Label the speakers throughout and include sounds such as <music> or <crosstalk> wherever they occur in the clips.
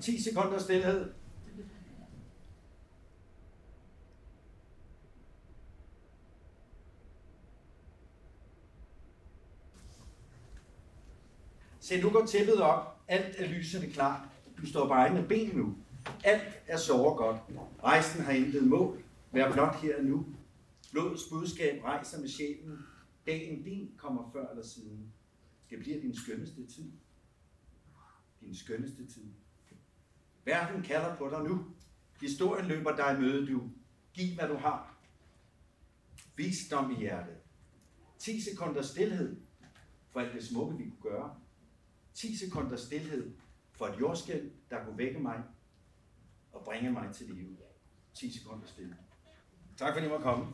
Speaker 1: 10 sekunder stillhed. Se, nu går tæppet op. Alt er lysende klart. Du står på egne ben nu. Alt er såre godt. Rejsen har intet mål. Vær blot her nu. Blodets budskab rejser med sjælen. Dagen din kommer før eller siden. Det bliver din skønneste tid. Din skønneste tid. Verden kalder på dig nu. Historien løber dig i møde, du. Giv, hvad du har. Visdom i hjertet. 10 sekunder stillhed for alt det smukke, vi kunne gøre. 10 sekunder stillhed for et jordskæld, der kunne vække mig og bringe mig til live. 10 sekunder stillhed. Tak fordi I måtte komme.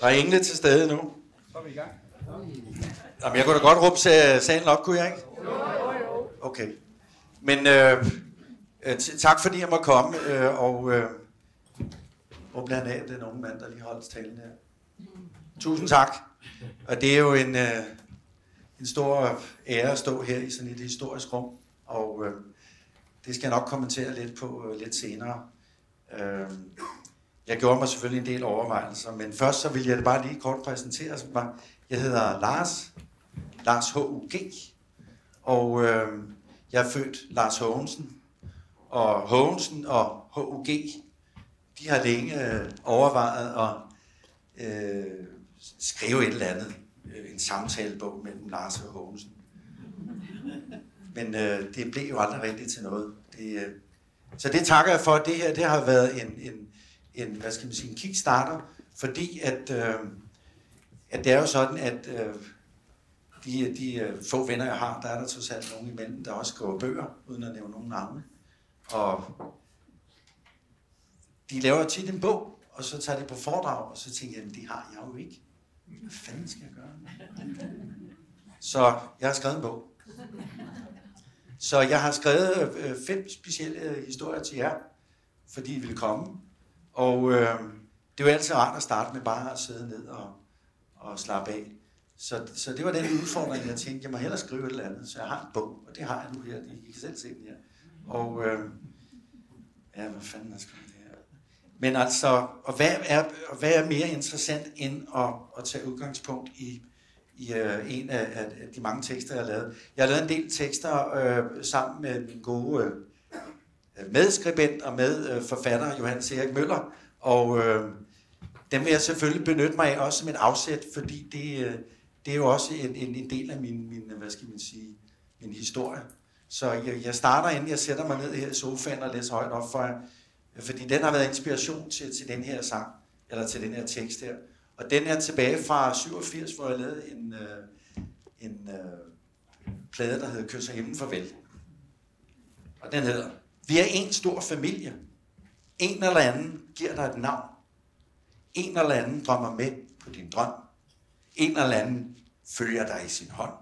Speaker 2: Der er engle til stede nu.
Speaker 1: Så er vi i gang.
Speaker 2: Jamen, jeg kunne da godt råbe sa- salen op, kunne jeg ikke? Okay. Men øh, øh, tak fordi jeg må komme, øh, og øh, hvor blandt af den unge mand, der lige holdt talen her. Tusind tak. Og det er jo en, øh, en stor ære at stå her i sådan et historisk rum, og øh, det skal jeg nok kommentere lidt på øh, lidt senere. Øh, jeg gjorde mig selvfølgelig en del overvejelser, men først så vil jeg bare lige kort præsentere mig. Jeg hedder Lars, Lars H.U.G., og øh, jeg er født Lars Hågensen. Og Hågensen og H.U.G., de har længe øh, overvejet at øh, skrive et eller andet, øh, en samtalebog mellem Lars og Hågensen. Men øh, det blev jo aldrig rigtigt til noget. Det, øh, så det takker jeg for. Det her det har været en, en, en, hvad skal man sige, en kickstarter, fordi at, øh, at det er jo sådan, at øh, de, de øh, få venner, jeg har, der er der trods alt nogen imellem, der også skriver bøger, uden at nævne nogen navne. Og de laver tit en bog, og så tager de på foredrag, og så tænker jeg, det har jeg jo ikke. Hvad fanden skal jeg gøre? Så jeg har skrevet en bog. Så jeg har skrevet øh, fem specielle historier til jer, fordi I ville komme. Og øh, det er jo altid rart at starte med bare at sidde ned og, og slappe af. Så, så det var den udfordring, jeg tænkte, jeg må hellere skrive et eller andet. Så jeg har en bog, og det har jeg nu her. I kan selv se den her. Og øh, ja, hvad fanden er det her? Men altså, og hvad er, og hvad er mere interessant end at, at tage udgangspunkt i, i øh, en af, af de mange tekster, jeg har lavet. Jeg har lavet en del tekster øh, sammen med min gode øh, medskribent og medforfatter, øh, Johannes Erik Møller, og øh, dem vil jeg selvfølgelig benytte mig af også som et afsæt, fordi det, øh, det er jo også en, en, en del af min, min, øh, hvad skal man sige, min historie. Så jeg, jeg starter, inden jeg sætter mig ned her i sofaen og læser højt op for jer, fordi den har været inspiration til, til den her sang, eller til den her tekst her. Og den er tilbage fra 87, hvor jeg lavede en, øh, en øh, plade, der hedder Kys og himlen farvel. Og den hedder, vi er en stor familie. En eller anden giver dig et navn. En eller anden drømmer med på din drøm. En eller anden følger dig i sin hånd.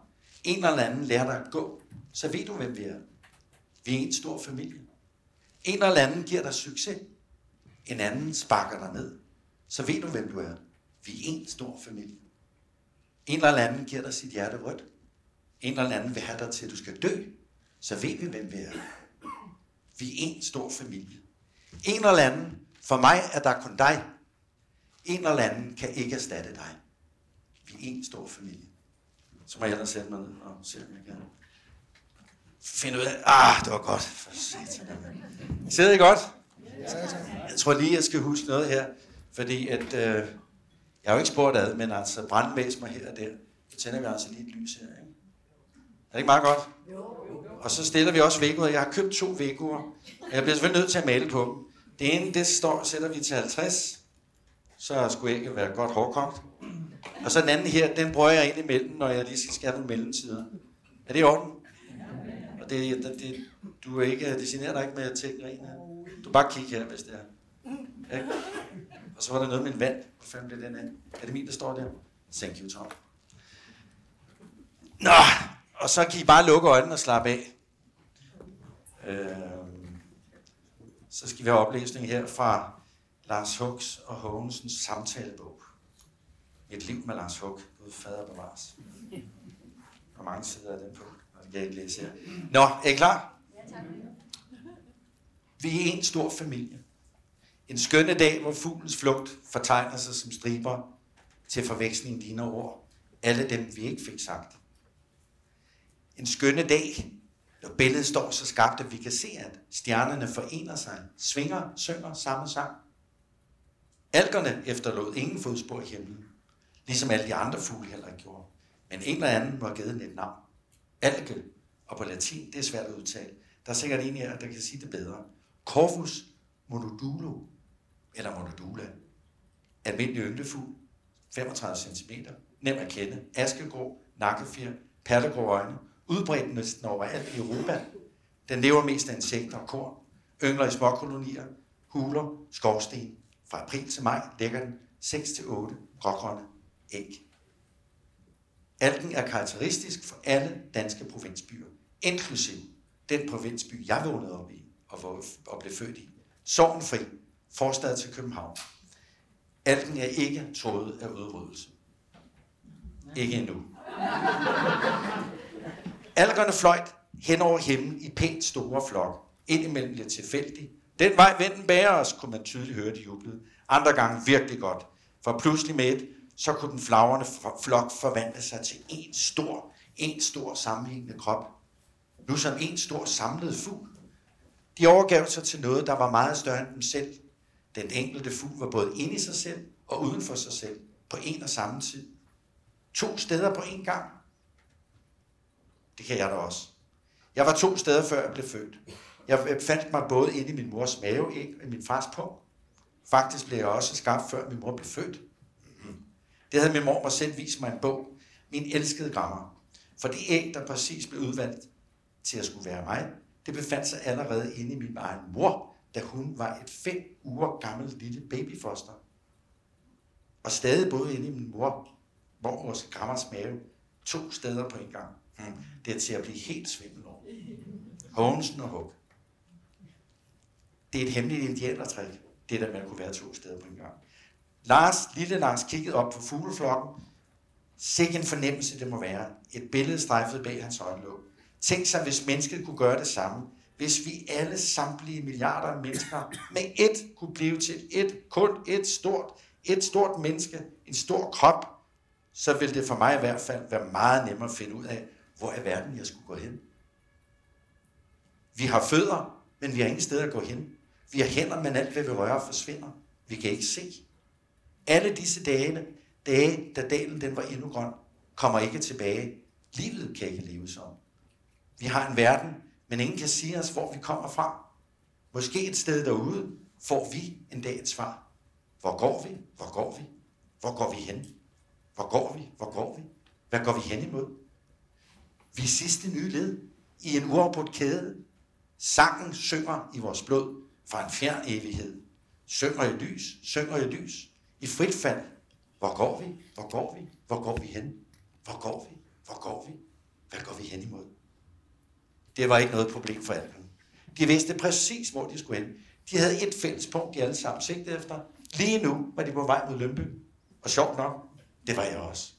Speaker 2: En eller anden lærer dig at gå. Så ved du, hvem vi er. Vi er en stor familie. En eller anden giver dig succes. En anden sparker dig ned. Så ved du, hvem du er. Vi er en stor familie. En eller anden giver dig sit hjerte rødt. En eller anden vil have dig til, at du skal dø. Så ved vi, hvem vi er. Vi er en stor familie. En eller anden, for mig er der kun dig. En eller anden kan ikke erstatte dig. Vi er en stor familie. Så må jeg hellere sætte mig ned og se, om jeg kan finde ud af, ah, det var godt. For. Sidder I godt? Jeg tror lige, jeg skal huske noget her, fordi at, øh, jeg har jo ikke spurgt ad, men altså brandvæs mig her og der. Så tænder vi altså lige et lys her. Er det ikke meget godt? Og så stiller vi også vægguer. Jeg har købt to vægguer. Jeg bliver selvfølgelig nødt til at male på dem. Det ene, det står, sætter vi til 50. Så skulle ikke være godt hårdkogt. Og så den anden her, den bruger jeg ind imellem, når jeg lige skal skære nogle mellemtider. Er det i orden? Og det, det, det, du er ikke, det generer dig ikke med at tænke rent her. Du bare kigge her, hvis det er. Ikke? Og så var der noget med en vand. Hvor fanden blev den af? Er det min, der står der? Thank you, Tom. Nå, og så kan I bare lukke øjnene og slappe af. Øhm, så skal vi have oplæsning her fra Lars Hugs og Hågensens samtalebog. Et liv med Lars Hug. Gud fader bevares. Hvor mange sider er den på? Det kan jeg ikke læse her. Nå, er I klar? Ja, tak. Vi er en stor familie. En skønne dag, hvor fuglens flugt fortegner sig som striber til forveksling dine ord. Alle dem, vi ikke fik sagt. En skønne dag, når billedet står så skarpt, at vi kan se, at stjernerne forener sig, svinger, synger samme sang. Algerne efterlod ingen fodspor i himlen, ligesom alle de andre fugle heller ikke gjorde. Men en eller anden var givet et navn. Alge, og på latin, det er svært at udtale. Der er sikkert en her, der kan sige det bedre. Corvus monodulo, eller monodula. Almindelig ynglefugl, 35 cm, nem at kende, askegrå, nakkefjer, pattegrå øjne, udbredt næsten overalt i Europa. Den lever mest af insekter og korn, yngler i småkolonier, huler, skovsten. Fra april til maj lægger den 6-8 grågrønne æg. Algen er karakteristisk for alle danske provinsbyer, inklusiv den provinsby, jeg vågnede op i og, hvor, og blev født i. Sorgenfri, forstad til København. Algen er ikke troet af udryddelse. Ikke endnu. Algerne fløjt hen over himlen i pænt store flok. Indimellem lidt tilfældigt. Den vej vinden bærer os, kunne man tydeligt høre, det jublede. Andre gange virkelig godt. For pludselig med et, så kunne den flagrende flok forvandle sig til en stor, en stor sammenhængende krop. Nu som en stor samlet fugl. De overgav sig til noget, der var meget større end dem selv. Den enkelte fugl var både inde i sig selv og uden for sig selv på en og samme tid. To steder på en gang. Det kan jeg da også. Jeg var to steder, før jeg blev født. Jeg fandt mig både inde i min mors mave, og i min fars pung. Faktisk blev jeg også skabt, før min mor blev født. Mm-hmm. Det havde min mor mig selv vist mig en bog. Min elskede grammer. For det æg, der præcis blev udvalgt til at skulle være mig, det befandt sig allerede inde i min egen mor, da hun var et fem uger gammelt lille babyfoster. Og stadig både inde i min mor, hvor vores grammers mave, to steder på en gang. Hmm. Det er til at blive helt svimmel over. Hånsen og Hug. Det er et hemmeligt indianertræk, det der man kunne være to steder på en gang. Lars, lille Lars, kiggede op på fugleflokken. Sikke en fornemmelse det må være. Et billede strejfede bag hans øjenlåg. Tænk sig, hvis mennesket kunne gøre det samme. Hvis vi alle samtlige milliarder af mennesker med ét kunne blive til et, kun et stort, et stort menneske, en stor krop, så ville det for mig i hvert fald være meget nemmere at finde ud af, hvor er verden, jeg skulle gå hen. Vi har fødder, men vi har ingen sted at gå hen. Vi har hænder, men alt hvad vi rører forsvinder. Vi kan ikke se. Alle disse dage, dage da dalen den var endnu grøn, kommer ikke tilbage. Livet kan ikke leves om. Vi har en verden, men ingen kan sige os, hvor vi kommer fra. Måske et sted derude får vi en dag et svar. Hvor går vi? Hvor går vi? Hvor går vi hen? Hvor går vi? Hvor går vi? Hvad går vi hen imod? Vi er sidste nye led i en uafbrudt kæde. Sangen synger i vores blod fra en fjern evighed. Synger i lys, synger i lys. I frit fald. Hvor går vi? Hvor går vi? Hvor går vi hen? Hvor går vi? Hvor går vi? Hvad går vi hen imod? Det var ikke noget problem for alle. De vidste præcis, hvor de skulle hen. De havde et fælles punkt, de alle sammen sigtede efter. Lige nu var de på vej mod Lønby. Og sjovt nok, det var jeg også.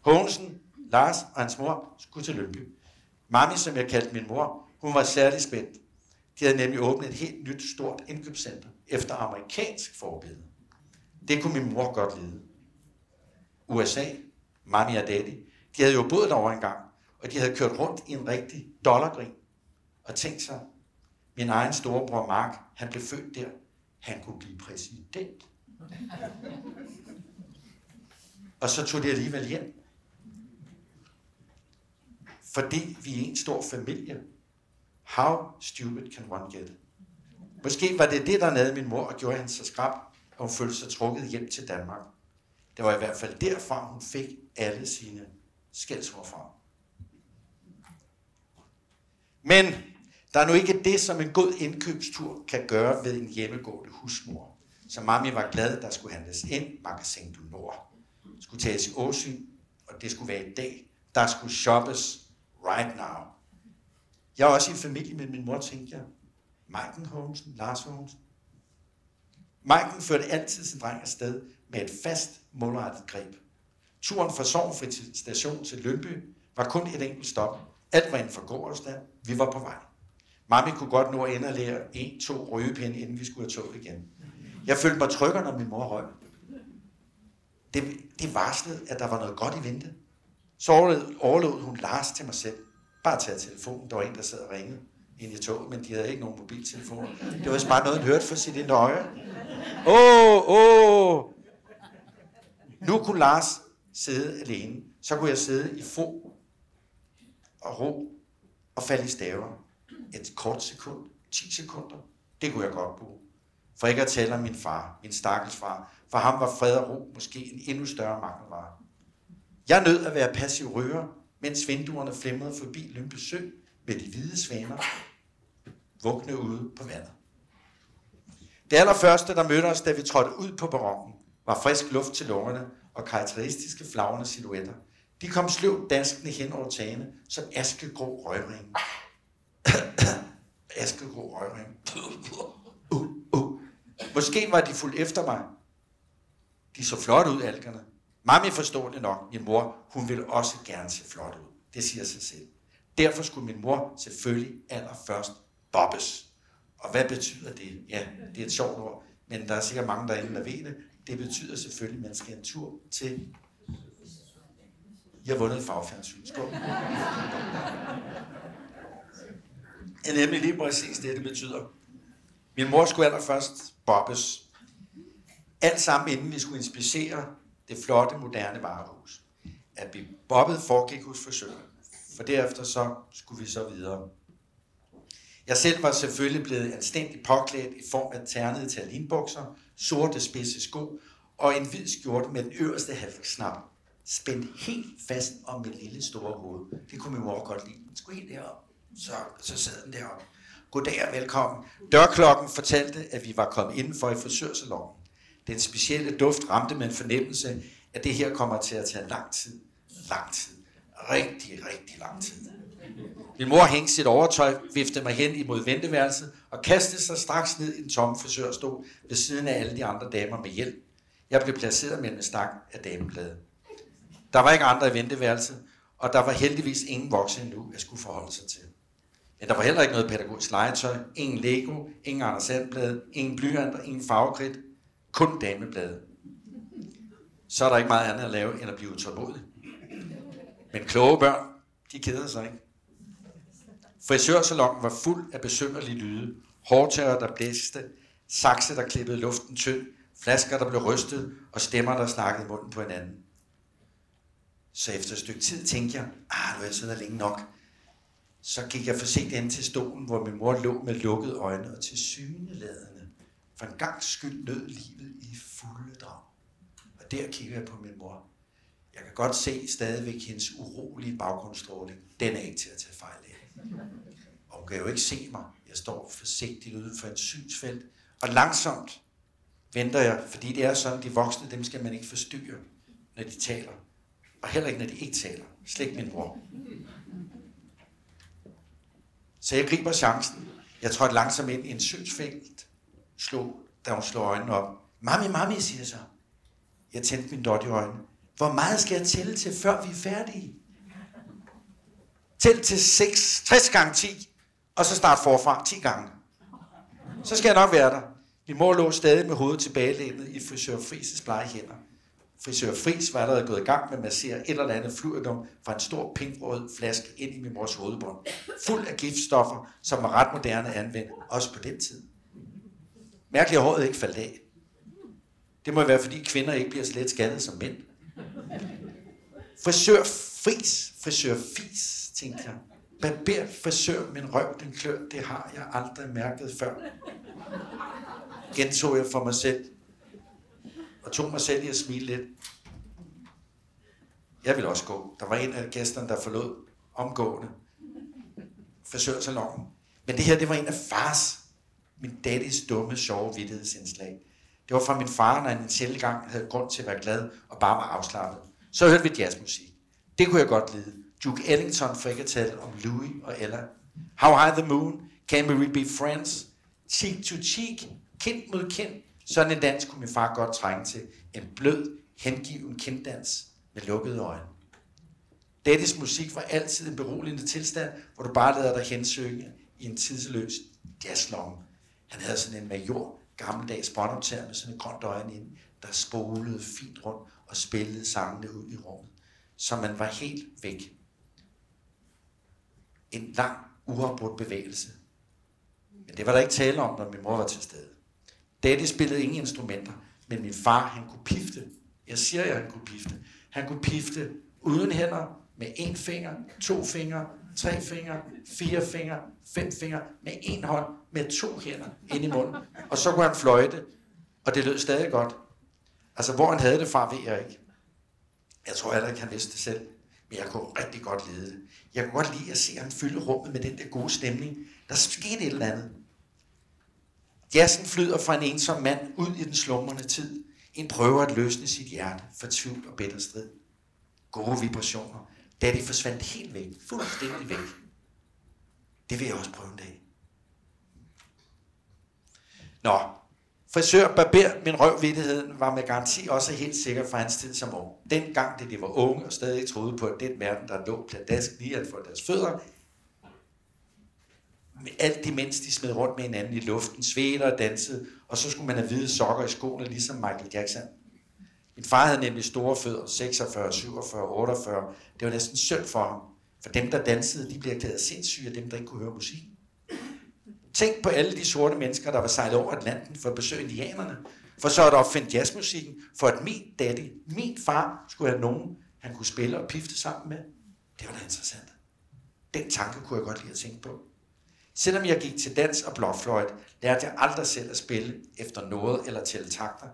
Speaker 2: Hånsen, Lars og hans mor skulle til Lønby. Mami, som jeg kaldte min mor, hun var særlig spændt. De havde nemlig åbnet et helt nyt stort indkøbscenter efter amerikansk forbillede. Det kunne min mor godt lide. USA, mami og daddy, de havde jo boet derovre engang, og de havde kørt rundt i en rigtig dollargrin. Og tænkt sig, min egen storebror Mark, han blev født der. Han kunne blive præsident. og så tog de alligevel hjem. Fordi vi er en stor familie. How stupid can one get? Måske var det det, der nede min mor og gjorde hende så skrab, at hun følte sig trukket hjem til Danmark. Det var i hvert fald derfra, hun fik alle sine skældsord fra. Men der er nu ikke det, som en god indkøbstur kan gøre ved en hjemmegående husmor. Så mami var glad, der skulle handles ind, magasin du Nord. Skulle tages i åsyn, og det skulle være i dag. Der skulle shoppes right now. Jeg er også i familie med min mor, tænkte jeg. Maiken Holmsen, Lars Holmsen. Maiken førte altid sin dreng afsted med et fast, målrettet greb. Turen fra Sovnfri station til Lønby var kun et enkelt stop. Alt var inden for gårdsdag. Vi var på vej. Mami kunne godt nå at lære en, to røgepinde, inden vi skulle have tog igen. Jeg følte mig tryggere, når min mor røg. Det, det varslede, at der var noget godt i vente. Så overlod hun Lars til mig selv. Bare tage telefonen. Der var en, der sad og ringede ind i toget, men de havde ikke nogen mobiltelefoner. Det var bare noget, han hørte for sit øje. Åh, åh! Oh. Nu kunne Lars sidde alene. Så kunne jeg sidde i fro og ro og falde i staver. Et kort sekund, 10 sekunder, det kunne jeg godt bruge. For ikke at tale om min far, min stakkels far. For ham var fred og ro måske en endnu større mangelvare. Jeg nød at være passiv rører, mens vinduerne flimrede forbi Lympe Sø med de hvide svaner, vugne ude på vandet. Det allerførste, der mødte os, da vi trådte ud på barongen, var frisk luft til lungerne og karakteristiske flagrende silhuetter. De kom sløvt danskende hen over tagene som askegrå røgring. <coughs> askegrå røgring. <coughs> Uh, uh. Måske var de fuldt efter mig. De så flot ud, algerne. Mami forstår det nok. Min mor, hun ville også gerne se flot ud. Det siger sig selv. Derfor skulle min mor selvfølgelig allerførst bobbes. Og hvad betyder det? Ja, det er et sjovt ord, men der er sikkert mange derinde, der ved det. Det betyder selvfølgelig, at man skal en tur til... Jeg har vundet fagfjernsyn. Skål. Det er nemlig lige præcis det, det betyder. Min mor skulle allerførst bobbes. Alt sammen, inden vi skulle inspicere det flotte, moderne varehus. At vi bobbede foregik hos frisøren. For derefter så skulle vi så videre. Jeg selv var selvfølgelig blevet anstændigt påklædt i form af ternede talinbukser, sorte spidse sko og en hvid skjorte med den øverste halvsnap spændt helt fast om mit lille store hoved. Det kunne min mor godt lide. Den skulle helt derop. Så, så sad den deroppe. Goddag og velkommen. Dørklokken fortalte, at vi var kommet indenfor i frisørsalongen. Den specielle duft ramte med en fornemmelse, at det her kommer til at tage lang tid. Lang tid. Rigtig, rigtig lang tid. Min mor hængte sit overtøj, viftede mig hen imod venteværelset og kastede sig straks ned i en tom frisørstol ved siden af alle de andre damer med hjælp. Jeg blev placeret mellem en stak af dameblade. Der var ikke andre i venteværelset, og der var heldigvis ingen voksne endnu, jeg skulle forholde sig til. Men der var heller ikke noget pædagogisk legetøj, ingen Lego, ingen Anders Sandblade, ingen blyanter, ingen farvekridt, kun dameblade. Så er der ikke meget andet at lave, end at blive utålmodig. Men kloge børn, de keder sig ikke. Frisørsalongen var fuld af besynderlige lyde. Hårtørrer, der blæste, sakse, der klippede luften tynd, flasker, der blev rystet, og stemmer, der snakkede munden på hinanden. Så efter et stykke tid tænkte jeg, ah, nu er jeg siddet længe nok. Så gik jeg forsigtigt ind til stolen, hvor min mor lå med lukkede øjne og til syneladende. For en gang skyld nød livet i fulde drag. Og der kigger jeg på min mor. Jeg kan godt se stadigvæk hendes urolige baggrundsstråling. Den er ikke til at tage fejl af. Og hun kan jo ikke se mig. Jeg står forsigtigt uden for et synsfelt. Og langsomt venter jeg, fordi det er sådan, de voksne, dem skal man ikke forstyrre, når de taler. Og heller ikke, når de ikke taler. Slet min bror. Så jeg griber chancen. Jeg trådte langsomt ind i en synsfelt. Slog, da hun slår øjnene op. Mami, mami, siger jeg så. Jeg tændte min dot i øjnene. Hvor meget skal jeg tælle til, før vi er færdige? Tæl til 6, 60 gange 10, og så start forfra 10 gange. Så skal jeg nok være der. Min mor lå stadig med hovedet tilbagelænet i frisør Frises blege hænder. Frisør Fris var allerede gået i gang med at massere et eller andet fluidum fra en stor pinkrød flaske ind i min mors hovedbånd. Fuld af giftstoffer, som var ret moderne anvendt, også på den tid. Mærkeligt, at håret ikke faldt af. Det må være, fordi kvinder ikke bliver slet skadet som mænd. Frisør Fris, frisør Fis, tænkte jeg. Barber frisør, min røv, den klør, det har jeg aldrig mærket før. Gentog jeg for mig selv, og tog mig selv i at smile lidt. Jeg ville også gå. Der var en af gæsterne, der forlod omgående frisørsalongen. Men det her, det var en af fars, min daddys dumme, sjove vidtighedsindslag. Det var fra min far, når han en sjældent gang havde grund til at være glad og bare var afslappet. Så hørte vi jazzmusik. Det kunne jeg godt lide. Duke Ellington for ikke at tale om Louis og Ella. How High the Moon, Can We Be Friends, Cheek to Cheek, kind mod kind, Sådan en dans kunne min far godt trænge til. En blød, hengiven kinddans med lukkede øjne. Dattys musik var altid en beroligende tilstand, hvor du bare lader dig hensynge i en tidsløs jazzlomme. Han havde sådan en major, gammeldags båndoptager med sådan et grønt øjne ind, der spolede fint rundt og spillede sangene ud i rummet, så man var helt væk. En lang, uafbrudt bevægelse. Men det var der ikke tale om, når min mor var til stede. Daddy spillede ingen instrumenter, men min far, han kunne pifte. Jeg siger, at han kunne pifte. Han kunne pifte uden hænder, med en finger, to fingre, tre fingre, fire fingre, fem fingre, med en hånd, med to hænder ind i munden. Og så kunne han fløjte, og det lød stadig godt. Altså, hvor han havde det fra, ved jeg ikke. Jeg tror heller ikke, han vidste det selv. Men jeg kunne rigtig godt lide det. Jeg kunne godt lide at se, ham han fylde rummet med den der gode stemning. Der skete et eller andet. Jazzen flyder fra en ensom mand ud i den slumrende tid. En prøver at løsne sit hjerte for tvivl og bitter strid. Gode vibrationer, da de forsvandt helt væk, fuldstændig væk. Det vil jeg også prøve en dag. Nå, frisør, barber, min røvvittigheden var med garanti også helt sikker fra hans tid som ung. Dengang, da de var unge og stadig troede på, at den verden, der lå pladask lige at for deres fødder, alt imens de smed rundt med hinanden i luften, svedte og dansede, og så skulle man have hvide sokker i skoene, ligesom Michael Jackson. Min far havde nemlig store fødder, 46, 47, 48. Det var næsten synd for ham. For dem, der dansede, de blev erklæret sindssyge og dem, der ikke kunne høre musik. Tænk på alle de sorte mennesker, der var sejlet over Atlanten for at besøge indianerne. For så at opfinde jazzmusikken, for at min daddy, min far, skulle have nogen, han kunne spille og pifte sammen med. Det var da interessant. Den tanke kunne jeg godt lide at tænke på. Selvom jeg gik til dans og blåfløjt, lærte jeg aldrig selv at spille efter noget eller tælle takter.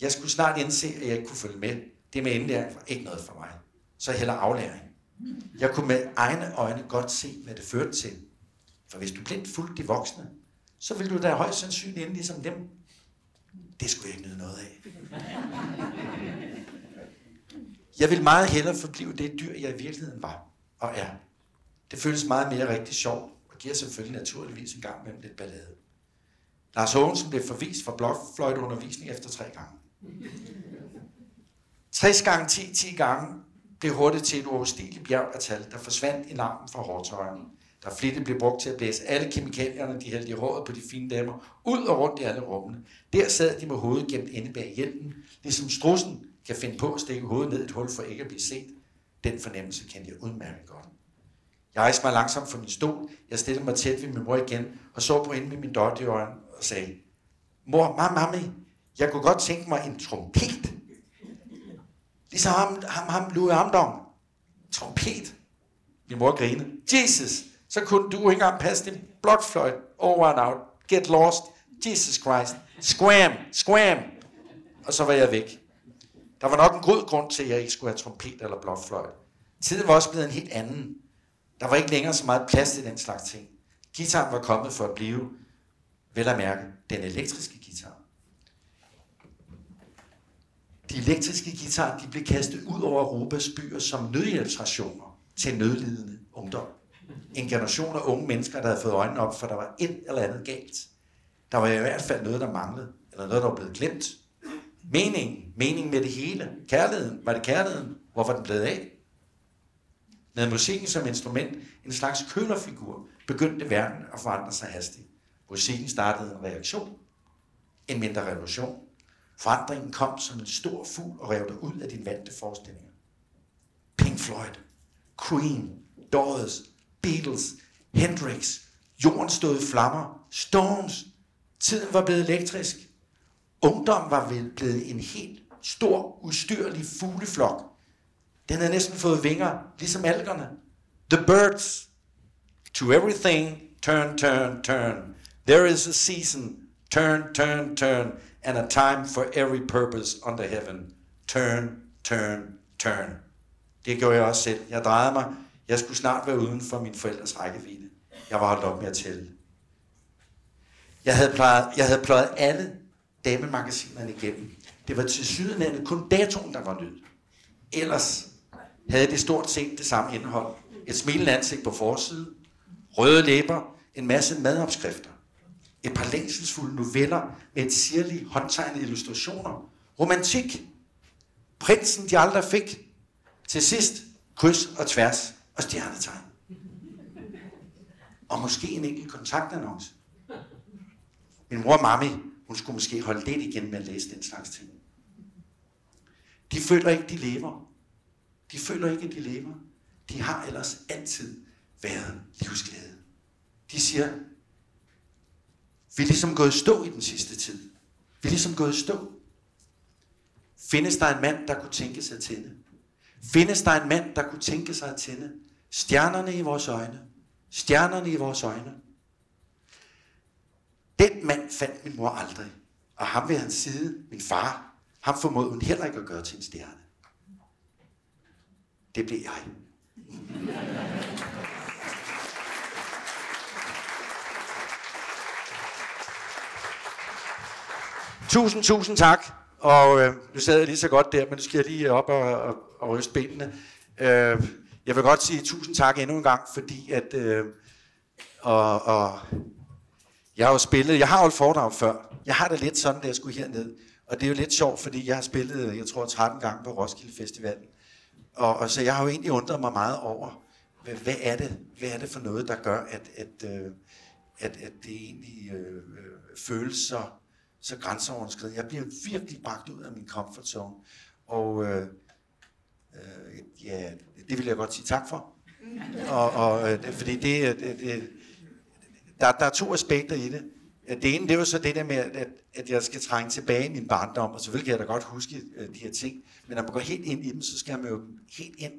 Speaker 2: Jeg skulle snart indse, at jeg ikke kunne følge med. Det med indlæring var ikke noget for mig. Så heller aflæring. Jeg kunne med egne øjne godt se, hvad det førte til. For hvis du blindt fulgte de voksne, så ville du da højst sandsynligt ende ligesom dem. Det skulle jeg ikke nyde noget af. Jeg vil meget hellere forblive det dyr, jeg i virkeligheden var og er. Det føles meget mere rigtig sjovt, og giver selvfølgelig naturligvis en gang mellem lidt ballade. Lars Hågensen blev forvist fra blokfløjteundervisning efter tre gange. 60 gange 10, 10 gange blev hurtigt til et uoverstigeligt bjerg af tal, der forsvandt i larmen fra hårdtøjerne. Der flittigt blev brugt til at blæse alle kemikalierne, de hældte i håret på de fine damer, ud og rundt i alle rummene. Der sad de med hovedet gemt inde bag hjelmen, ligesom strussen kan finde på at stikke hovedet ned i et hul for ikke at blive set. Den fornemmelse kendte jeg udmærket godt. Jeg rejste mig langsomt fra min stol. Jeg stillede mig tæt ved min mor igen og så på hende med min dot i øjnene og sagde, Mor, mamma, jeg kunne godt tænke mig en trompet. Ligesom ham, ham, ham Louis Armstrong. Trompet. Min mor grinede. Jesus, så kunne du ikke engang passe din blokfløjt over and out. Get lost. Jesus Christ. Squam, squam. Og så var jeg væk. Der var nok en god grund til, at jeg ikke skulle have trompet eller blokfløjt. Tiden var også blevet en helt anden. Der var ikke længere så meget plads til den slags ting. Gitaren var kommet for at blive, vel at mærke, den elektriske guitar. De elektriske guitarer de blev kastet ud over Europas byer som nødhjælpsrationer til nødlidende ungdom. En generation af unge mennesker, der havde fået øjnene op, for der var et eller andet galt. Der var i hvert fald noget, der manglede, eller noget, der var blevet glemt. Meningen, meningen med det hele, kærligheden, var det kærligheden? Hvor var den blevet af? Med musikken som instrument, en slags kølerfigur, begyndte verden at forandre sig hastigt. Musikken startede en reaktion, en mindre revolution. Forandringen kom som en stor fugl og rev dig ud af dine vante forestillinger. Pink Floyd, Queen, Doors, Beatles, Hendrix, jorden stod i flammer, Stones, tiden var blevet elektrisk. Ungdom var blevet en helt stor, ustyrlig fugleflok. Den havde næsten fået vinger, ligesom algerne. The birds, to everything, turn, turn, turn. There is a season, turn, turn, turn and a time for every purpose under heaven. Turn, turn, turn. Det gjorde jeg også selv. Jeg drejede mig. Jeg skulle snart være uden for min forældres rækkevidde. Jeg var holdt op med at tælle. Jeg havde plejet, jeg havde pløjet alle damemagasinerne igennem. Det var til sydenlandet kun datoen, der var nyt. Ellers havde det stort set det samme indhold. Et smilende ansigt på forsiden, røde læber, en masse madopskrifter. Et par længselsfulde noveller med et sirligt håndtegnet illustrationer. Romantik. Prinsen, de aldrig fik. Til sidst, kryds og tværs og stjernetegn. Og måske en enkelt kontaktannonce. Min mor og mami, hun skulle måske holde lidt igen med at læse den slags ting. De føler ikke, de lever. De føler ikke, at de lever. De har ellers altid været livsglæde. De siger, vi er ligesom gået stå i den sidste tid. Vi er ligesom gået stå. Findes der en mand, der kunne tænke sig at tænde? Findes der en mand, der kunne tænke sig at tænde? Stjernerne i vores øjne. Stjernerne i vores øjne. Den mand fandt min mor aldrig. Og ham ved hans side, min far, ham formåede hun heller ikke at gøre til en stjerne. Det blev jeg. Tusind, tusind tak. Og øh, nu sad jeg lige så godt der, men nu skal jeg lige op og, og, og ryste benene. Øh, jeg vil godt sige tusind tak endnu en gang, fordi at... Øh, og, og jeg har jo spillet, jeg har holdt foredrag før. Jeg har det lidt sådan, da jeg skulle herned. Og det er jo lidt sjovt, fordi jeg har spillet, jeg tror, 13 gange på Roskilde Festivalen. Og, og så jeg har jo egentlig undret mig meget over, hvad, hvad, er, det, hvad er det for noget, der gør, at, at, øh, at, at det egentlig øh, øh føles så, så grænseoverskridende. Jeg bliver virkelig bragt ud af min comfort zone. Og øh, øh, ja, det vil jeg godt sige tak for. Og, og øh, fordi det, øh, det, det der, der er to aspekter i det. Det ene, det er jo så det der med, at, at jeg skal trænge tilbage i min barndom, og selvfølgelig kan jeg da godt huske øh, de her ting, men når man går helt ind i dem, så skal man jo helt ind,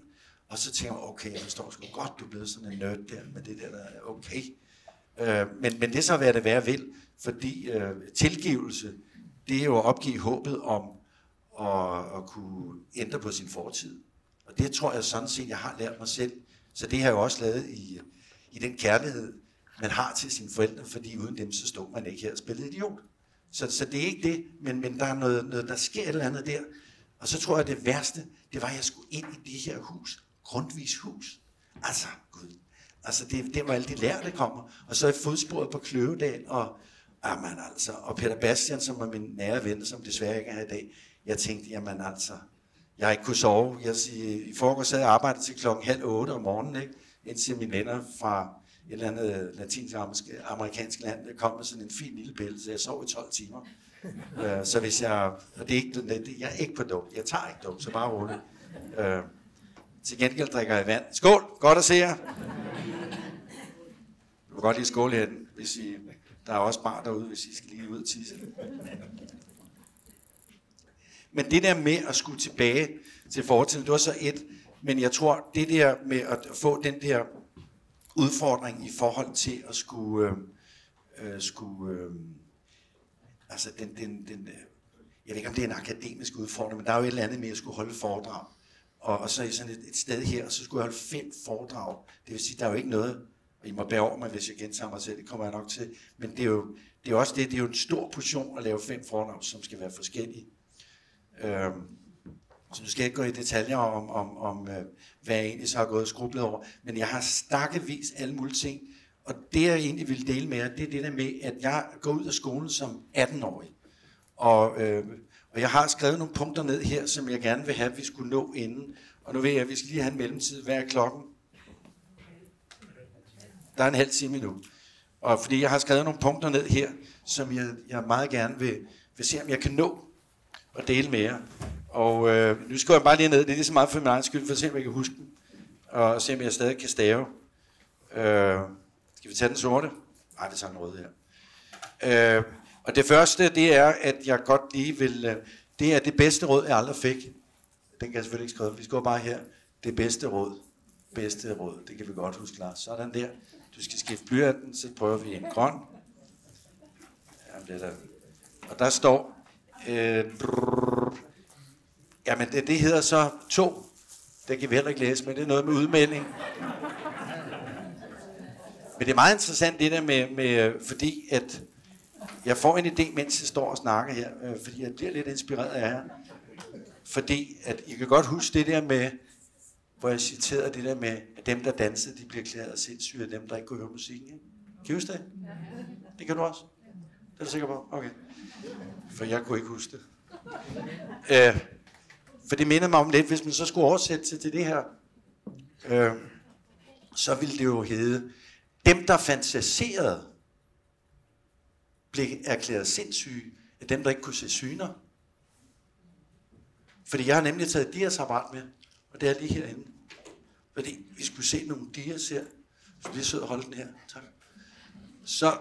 Speaker 2: og så tænker man, okay, jeg forstår sgu godt, du er blevet sådan en nerd der med det der, der okay. Øh, men, men det er så, hvad det være vil, fordi øh, tilgivelse, det er jo at opgive håbet om at, at kunne ændre på sin fortid. Og det tror jeg sådan set, jeg har lært mig selv. Så det har jeg jo også lavet i, i den kærlighed, man har til sine forældre, fordi uden dem, så stod man ikke her og spillede idiot. Så, så det er ikke det, men, men der er noget, noget, der sker et eller andet der. Og så tror jeg, at det værste, det var, at jeg skulle ind i det her hus, Grundvis hus. Altså, Gud. Altså, det, det var alle de lærte, kommer. Og så er fodsporet på Kløvedal, og, jamen, altså, og Peter Bastian, som var min nære ven, som desværre ikke er her i dag. Jeg tænkte, jamen altså, jeg har ikke kunne sove. Jeg, siger, I forgårs sad jeg arbejdet til klokken halv otte om morgenen, ikke? indtil mine venner fra et eller andet latinsk-amerikansk land, der kom med sådan en fin lille pille, så jeg sov i 12 timer. Øh, så hvis jeg, og det er ikke, det, jeg er ikke på dum, jeg tager ikke dum, så bare roligt. Øh, til gengæld drikker jeg vand. Skål, godt at se jer. Du kan godt lige skåle her, hvis I, der er også bar derude, hvis I skal lige ud og tisse. Men det der med at skulle tilbage til fortiden, det var så et, men jeg tror, det der med at få den der udfordring i forhold til at skulle, øh, øh skulle øh, altså den, den, den, øh, jeg ved ikke om det er en akademisk udfordring, men der er jo et eller andet med at skulle holde foredrag. Og, og så i sådan et, et sted her, så skulle jeg holde fem foredrag. Det vil sige, der er jo ikke noget, og I må bære over mig, hvis jeg gentager mig selv, det kommer jeg nok til. Men det er jo, det er også det, det er jo en stor portion at lave fem fornavn, som skal være forskellige. Øhm, så nu skal jeg ikke gå i detaljer om, om, om øh, hvad jeg egentlig så har gået skrublet over. Men jeg har stakkevis alle mulige ting. Og det, jeg egentlig vil dele med jer, det er det der med, at jeg går ud af skolen som 18-årig. Og, øh, og jeg har skrevet nogle punkter ned her, som jeg gerne vil have, at vi skulle nå inden. Og nu ved jeg, at vi skal lige have en mellemtid. Hvad er klokken? Der er en halv time nu. Og fordi jeg har skrevet nogle punkter ned her, som jeg, jeg meget gerne vil, vil se, om jeg kan nå at dele med jer. Og øh, nu skal jeg bare lige ned. Det er lige så meget for min egen skyld, for at se, om jeg kan huske den. Og se, om jeg stadig kan stave. Øh, skal vi tage den sorte? Nej, vi tager den røde her. Øh, og det første, det er, at jeg godt lige vil... Øh, det er det bedste råd, jeg aldrig fik. Den kan jeg selvfølgelig ikke skrive. Vi skal bare her. Det bedste råd. Bedste råd. Det kan vi godt huske, Lars. Sådan der. Du skal skifte blyanten, så prøver vi en grøn. Jamen, det der. Og der står... Øh, Jamen, det, det hedder så to. Det kan vi heller ikke læse, men det er noget med udmelding. Men det er meget interessant det der med, med øh, fordi at jeg får en idé, mens jeg står og snakker her, øh, fordi jeg bliver lidt inspireret af jer. Fordi at I kan godt huske det der med, hvor jeg citerede det der med, at dem, der dansede, de bliver klædet sindssyge af dem, der ikke kunne høre musikken. Ikke? Kan I huske det? Det kan du også? er du sikker på? Okay. For jeg kunne ikke huske det. Øh, for det minder mig om lidt, hvis man så skulle oversætte til, til det her, øh, så ville det jo hedde, dem der fantaserede, blev erklæret sindssyge af dem, der ikke kunne se syner. Fordi jeg har nemlig taget Dias apparat med, og det er lige herinde. Fordi vi skulle se nogle Dias her. Så vi sidder og holde den her. Tak. Så,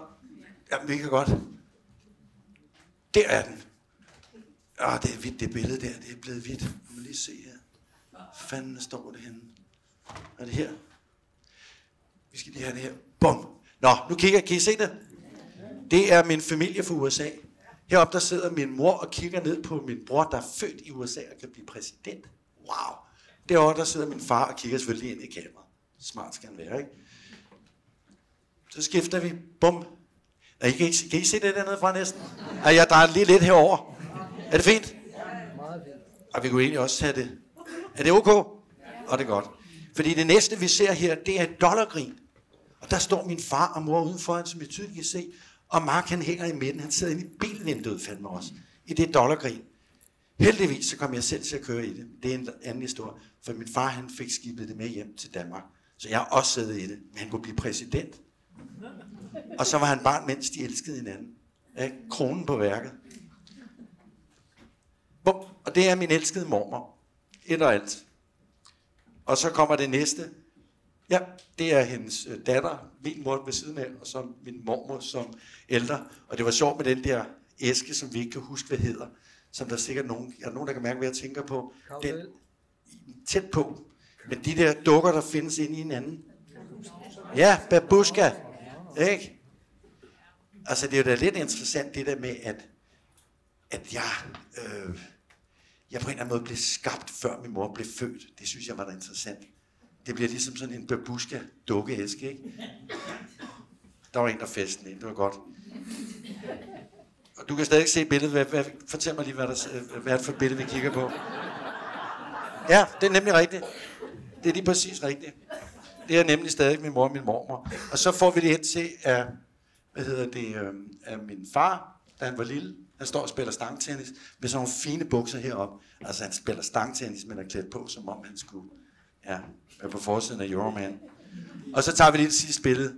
Speaker 2: ja, mega godt. Der er den. Ah, det er hvidt, det billede der. Det er blevet hvidt. Må man lige se her. Fanden står det henne? Er det her? Vi skal lige have det her. Bum. Nå, nu kigger Kan I se det? Det er min familie fra USA. Heroppe der sidder min mor og kigger ned på min bror, der er født i USA og kan blive præsident. Wow. Derovre der sidder min far og kigger selvfølgelig ind i kameraet. Smart skal han være, ikke? Så skifter vi. Bum. Er I, kan, I, kan I se det dernede fra næsten? Er jeg drejer lige lidt herover. Er det fint? Og vi kunne egentlig også tage det. Er det ok? Og det er godt. Fordi det næste, vi ser her, det er et dollargrin. Og der står min far og mor udenfor, som I tydeligt kan se. Og Mark, han hænger i midten. Han sidder inde i bilvinduet, fandme også. I det dollargrin. Heldigvis så kom jeg selv til at køre i det. Det er en anden historie. For min far, han fik skibet det med hjem til Danmark. Så jeg har også siddet i det. Men han kunne blive præsident. Og så var han barn, mens de elskede hinanden. Ja, kronen på værket. Bum. Og det er min elskede mormor. Et og alt. Og så kommer det næste. Ja, det er hendes øh, datter, min mor ved siden af, og så min mormor som ældre. Og det var sjovt med den der æske, som vi ikke kan huske, hvad hedder. Som der er sikkert nogen, er nogen, der kan mærke, hvad jeg tænker på. Den, tæt på. Men de der dukker, der findes inde i hinanden. Ja, babushka. Ikke? Altså, det er jo da lidt interessant, det der med, at, at jeg, øh, jeg på en eller anden måde blev skabt, før min mor blev født. Det synes jeg var da interessant. Det bliver ligesom sådan en babushka dukkeæske, ikke? Der var en, der festen ind. Det var godt. Og du kan stadig se billedet. Hvad, hvad, fortæl mig lige, hvad, der, øh, hvad er det for et billede, vi kigger på. Ja, det er nemlig rigtigt. Det er lige præcis rigtigt. Det er nemlig stadig min mor og min mormor. Og så får vi det hen til at, hvad hedder det, øhm, af min far, da han var lille. Han står og spiller stangtennis med sådan nogle fine bukser herop. Altså han spiller stangtennis, men er klædt på, som om han skulle ja, være på forsiden af Euroman. Og så tager vi lige det sidste billede.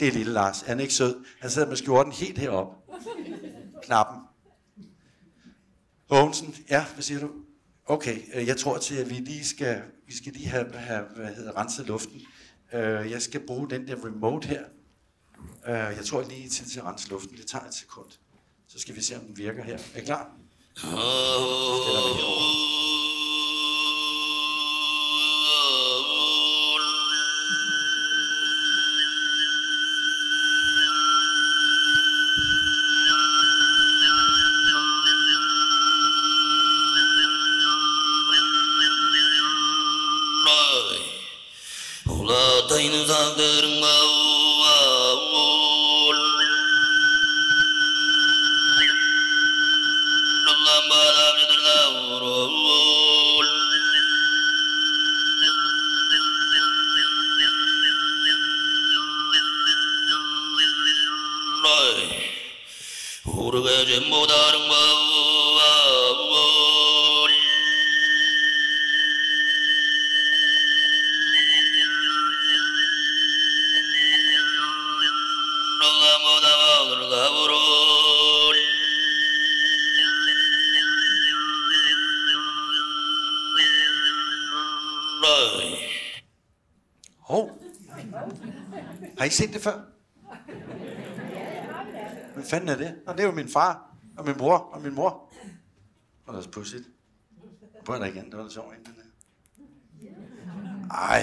Speaker 2: Det er lille Lars. Han er ikke sød. Han sidder med skjorten helt herop. Knappen. Hågensen, ja, hvad siger du? Okay, øh, jeg tror til, at vi lige skal, vi skal lige have, have hvad hedder, renset luften. Øh, jeg skal bruge den der remote her. Øh, jeg tror lige tid til at rense luften. Det tager et sekund. Så skal vi se, om den virker her. Er I klar? Stiller vi set det før? Hvad fanden er det? Nå, det er jo min far, og min bror, og min mor. Og det er pudsigt. Prøv der igen, det var da sjovt. Den Ej.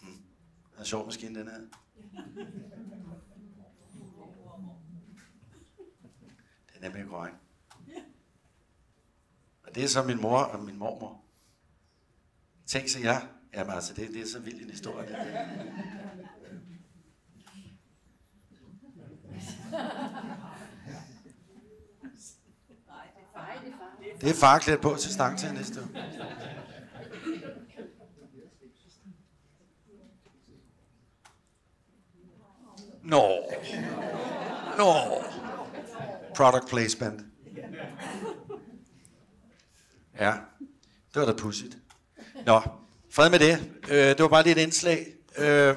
Speaker 2: Hmm. Det er en sjov maskine, den her. Den er med grøn. Og det er så min mor og min mormor. Tænk sig jeg Jamen altså, det, det er så vild en historie. Det, det er far klædt på til stang til næste uge. Nå. Nå. Product placement. Ja, det var da pudsigt. Nå, fred med det. Øh, det var bare lidt indslag. Øh,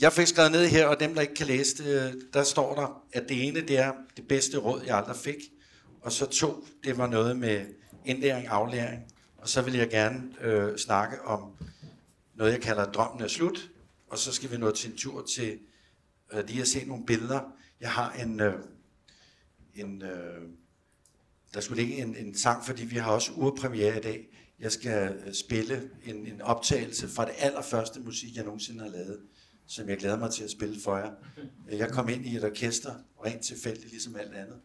Speaker 2: jeg fik skrevet ned her, og dem, der ikke kan læse det, der står der, at det ene, det er det bedste råd, jeg aldrig fik. Og så to, det var noget med indlæring, aflæring. Og så vil jeg gerne øh, snakke om noget, jeg kalder drømmen er slut. Og så skal vi nå til en tur til øh, lige at se nogle billeder. Jeg har en, øh, en øh, der skulle ligge en, en sang, fordi vi har også urpremiere i dag. Jeg skal øh, spille en, en optagelse fra det allerførste musik, jeg nogensinde har lavet, som jeg glæder mig til at spille for jer. Jeg kom ind i et orkester, rent tilfældigt, ligesom alt andet.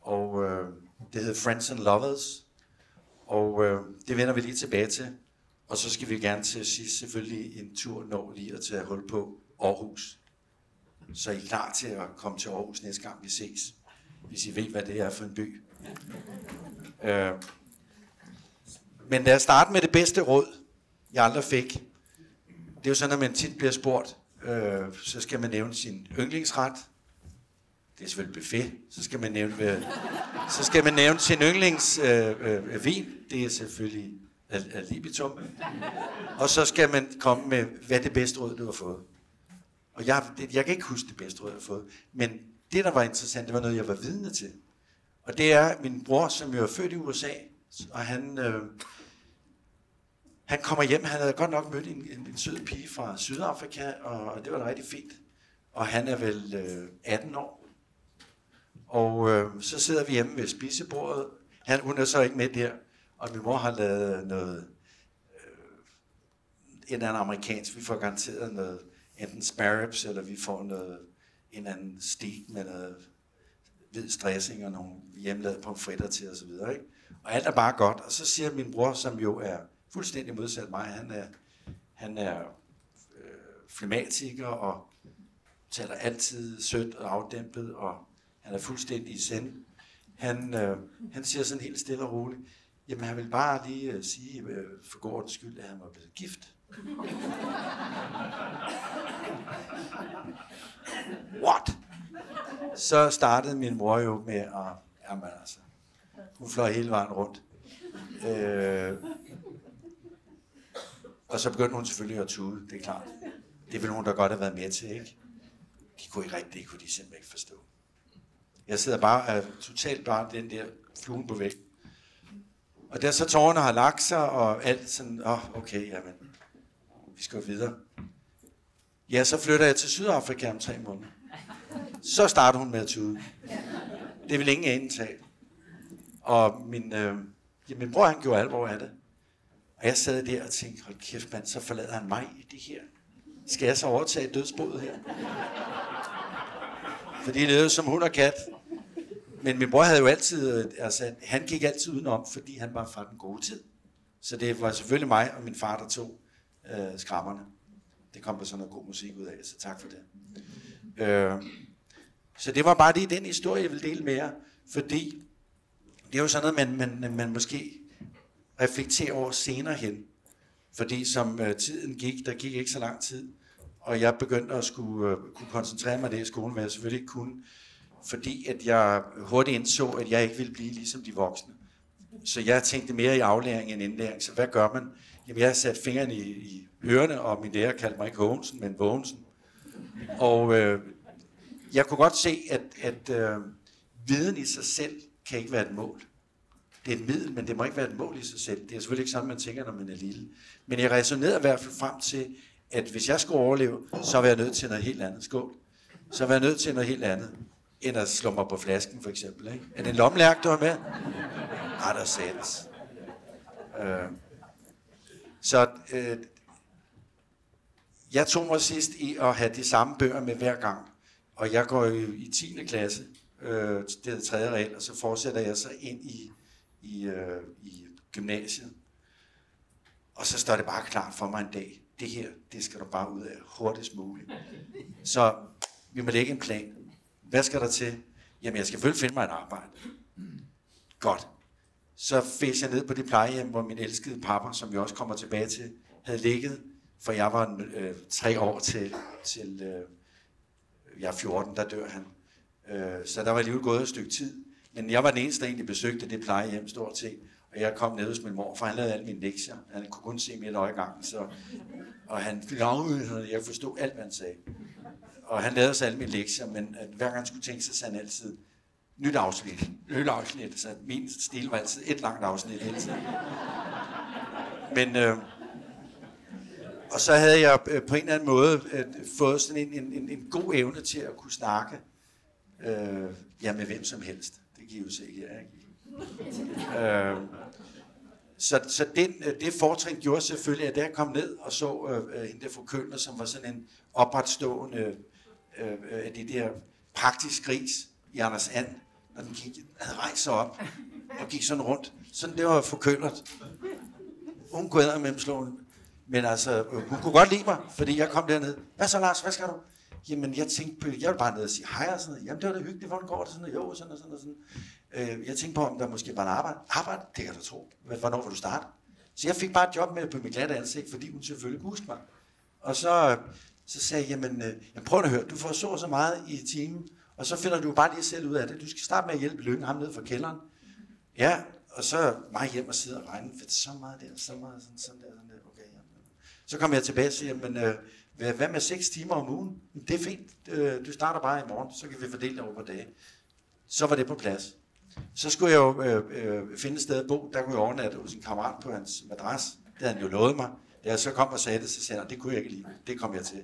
Speaker 2: Og øh, det hedder Friends and Lovers. Og øh, det vender vi lige tilbage til. Og så skal vi gerne til sidst selvfølgelig en tur nå lige at tage hul på Aarhus. Så er I klar til at komme til Aarhus næste gang vi ses, hvis I ved, hvad det er for en by. Øh, men lad os starte med det bedste råd, jeg aldrig fik. Det er jo sådan, at man tit bliver spurgt, øh, så skal man nævne sin yndlingsret. Det er selvfølgelig buffet. Så skal man nævne, øh, så skal man nævne sin yndlingsvin. Øh, øh, vin. det er selvfølgelig al, al libitum. Og så skal man komme med, hvad det bedste råd, du har fået. Og jeg, jeg kan ikke huske det bedste råd, jeg har fået. Men det, der var interessant, det var noget, jeg var vidne til. Og det er min bror, som jo er født i USA, og han, øh, han kommer hjem, han havde godt nok mødt en, en, en sød pige fra Sydafrika, og, og det var da rigtig fint. Og han er vel øh, 18 år. Og øh, så sidder vi hjemme ved spisebordet. Han, hun er så ikke med der, og min mor har lavet noget, øh, en eller anden amerikansk, vi får garanteret noget, enten sparrows, eller vi får noget, en anden stik med noget hvid stressing og nogle hjemmelavede pomfritter til osv. Ikke? Og alt er bare godt. Og så siger min bror, som jo er fuldstændig modsat mig, han er, han er øh, flematiker og taler altid sødt og afdæmpet, og han er fuldstændig i send. Han, øh, han siger sådan helt stille og roligt, jamen han vil bare lige øh, sige øh, for god skyld, at han var blevet gift. <laughs> What? Så startede min mor jo med at, jamen altså, hun fløj hele vejen rundt. Øh, og så begyndte hun selvfølgelig at tude, det er klart. Det ville hun da godt have været med til, ikke? De kunne ikke rigtigt, det kunne de simpelthen ikke forstå. Jeg sidder bare er totalt bare den der fluen på væk. Og der så tårerne har lagt sig, og alt sådan, åh, oh, okay, jamen, vi skal jo videre. Ja, så flytter jeg til Sydafrika om tre måneder. Så starter hun med at tude. Det vil ingen ende tage. Og min, øh, ja, min bror, han gjorde alvor af det. Og jeg sad der og tænkte, hold kæft mand, så forlader han mig i det her. Skal jeg så overtage dødsboet her? Fordi det levede som hund og kat. Men min bror havde jo altid, øh, altså han gik altid udenom, fordi han var fra den gode tid. Så det var selvfølgelig mig og min far, der tog øh, skrammerne. Det kom der sådan noget god musik ud af, så tak for det. Øh, så det var bare lige den historie, jeg vil dele med jer, fordi det er jo sådan noget, man, man, man måske reflekterer over senere hen. Fordi som øh, tiden gik, der gik ikke så lang tid, og jeg begyndte at skulle øh, kunne koncentrere mig det i skolen, hvad jeg selvfølgelig ikke kunne, fordi at jeg hurtigt indså, at jeg ikke ville blive ligesom de voksne. Så jeg tænkte mere i aflæring end indlæring. Så hvad gør man? Jamen, jeg satte fingrene i, i ørerne, og min lærer kaldte mig ikke Hågensen, men Vågensen. Og øh, jeg kunne godt se, at, at øh, viden i sig selv kan ikke være et mål. Det er et middel, men det må ikke være et mål i sig selv. Det er selvfølgelig ikke sådan, man tænker, når man er lille. Men jeg resonerede i hvert fald frem til, at hvis jeg skulle overleve, så var jeg nødt til noget helt andet. Skål. Så var jeg nødt til noget helt andet, end at slå mig på flasken, for eksempel. Ikke? Er det en lommelærk, du har med? Nej, der sættes. Øh. Så øh, jeg tog mig sidst i at have de samme bøger med hver gang. Og jeg går jo i 10. klasse, øh, det tredje regel, og så fortsætter jeg så ind i, i, øh, i gymnasiet. Og så står det bare klart for mig en dag, det her, det skal du bare ud af hurtigst muligt. Så vi må lægge en plan. Hvad skal der til? Jamen, jeg skal selvfølgelig finde mig et arbejde. Godt. Så fæs jeg ned på det plejehjem, hvor min elskede pappa, som vi også kommer tilbage til, havde ligget, for jeg var øh, tre år til, til øh, jeg er 14, der dør han. Øh, så der var alligevel gået et stykke tid. Men jeg var den eneste, der egentlig besøgte det plejehjem stort set. Og jeg kom ned hos min mor, for han lavede alle mine lektier. Han kunne kun se mig et øje gangen, så... Og han glavede, jeg forstod alt, hvad han sagde. Og han lavede så alle mine lektier, men at hver gang han skulle tænke, så sagde han altid, nyt afsnit, nyt afsnit. Så min stil var altid et langt afsnit hele tiden. Men, øh, og så havde jeg øh, på en eller anden måde øh, fået sådan en, en, en, en god evne til at kunne snakke øh, ja, med hvem som helst. Det giver jo se her, ikke? øh, så, så den, øh, det fortrin gjorde selvfølgelig, at da jeg kom ned og så øh, øh, hende der fru Kølner, som var sådan en opretstående øh, øh, af det der praktisk gris i Anders And, når den gik, havde rejst sig op og gik sådan rundt. Sådan det var fru Køllert. Hun kunne med slå men altså, øh, hun kunne godt lide mig, fordi jeg kom derned. Hvad så, Lars? Hvad skal du? Jamen, jeg tænkte på, jeg vil bare ned og sige hej og sådan noget. Jamen, det var da hyggeligt, hvordan går det? Sådan jo, sådan og sådan og sådan. Øh, jeg tænkte på, om der måske var en arbejde. Arbejde? Det kan du tro. Hvornår vil du starte? Så jeg fik bare et job med på mit glatte ansigt, fordi hun selvfølgelig kunne huske mig. Og så, så sagde jeg, jamen, øh, jamen prøv at høre, du får så så meget i timen, og så finder du bare lige selv ud af det. Du skal starte med at hjælpe Lykken ham ned fra kælderen. Ja, og så mig hjem og sidde og regne, for så meget der, så meget sådan, sådan der, sådan der. Okay, jamen. Så kom jeg tilbage og siger, jamen, øh, hvad med 6 timer om ugen? Det er fint, øh, du starter bare i morgen, så kan vi fordele det over på dage. Så var det på plads. Så skulle jeg jo øh, øh, finde et sted at bo. Der kunne jeg overnatte hos en kammerat på hans madras. Det havde han jo lovet mig. Da jeg så kom og sagde det, så sagde han, det kunne jeg ikke lide. Det kom jeg til.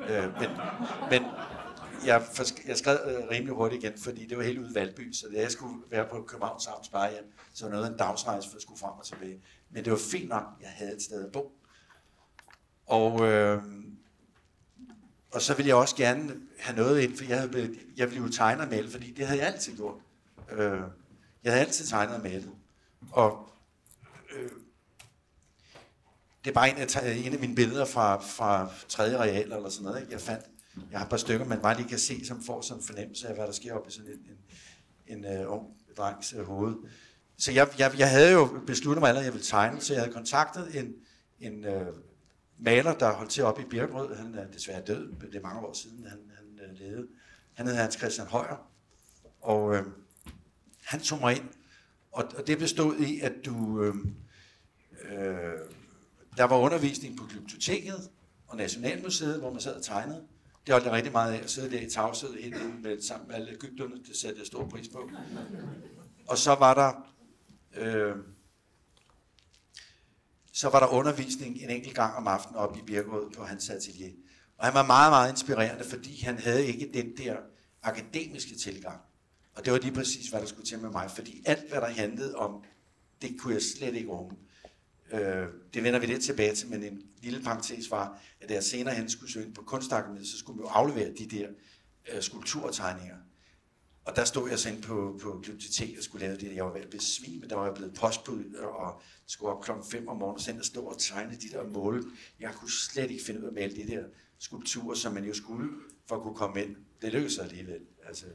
Speaker 2: Øh, men, men jeg, jeg skrev øh, rimelig hurtigt igen, fordi det var helt ude i Valby, så da jeg skulle være på Københavns Havns Barhjem, så var noget af en dagsrejse for at skulle frem og tilbage. Men det var fint nok, jeg havde et sted at bo. Og, øh, og så ville jeg også gerne have noget ind, for jeg, havde, jeg ville jo tegne og male, fordi det havde jeg altid gjort. Øh, jeg havde altid tegnet og malet. Og øh, det er bare en af, en af mine billeder fra, fra tredje real eller sådan noget, ikke? jeg fandt. Jeg har et par stykker, man bare lige kan se, som får sådan en fornemmelse af, hvad der sker oppe i sådan en, en, en uh, ung drengs uh, hoved. Så jeg, jeg, jeg havde jo besluttet mig allerede, at jeg ville tegne, så jeg havde kontaktet en, en uh, maler, der holdt til op i Birkerød. Han er desværre død, det er mange år siden, han, han øh, levede. Han hed Hans Christian Højer. Og øh, han tog mig ind, og, og det bestod i, at du... Øh, øh, der var undervisning på Glyptoteket og Nationalmuseet, hvor man sad og tegnede. Det holdt jeg rigtig meget af, at sidde der i tavshed helt med, sammen med alle Ægypterne. Det satte jeg stor pris på. Og så var der... Øh, så var der undervisning en enkelt gang om aftenen oppe i Birkerød på hans atelier. Og han var meget, meget inspirerende, fordi han havde ikke den der akademiske tilgang. Og det var lige præcis, hvad der skulle til med mig, fordi alt, hvad der handlede om, det kunne jeg slet ikke rumme. Øh, det vender vi lidt tilbage til, men en lille parentes var, at da jeg senere hen skulle søge på kunstakademiet, så skulle vi jo aflevere de der øh, skulpturtegninger. Og der stod jeg så på, på biblioteket og skulle lave det. Jeg var ved at besvime, der var jeg blevet postbud og skulle op klokken 5 om morgenen og stå og tegne de der mål. Jeg kunne slet ikke finde ud af at male de der skulpturer, som man jo skulle for at kunne komme ind. Det lykkedes alligevel. Altså,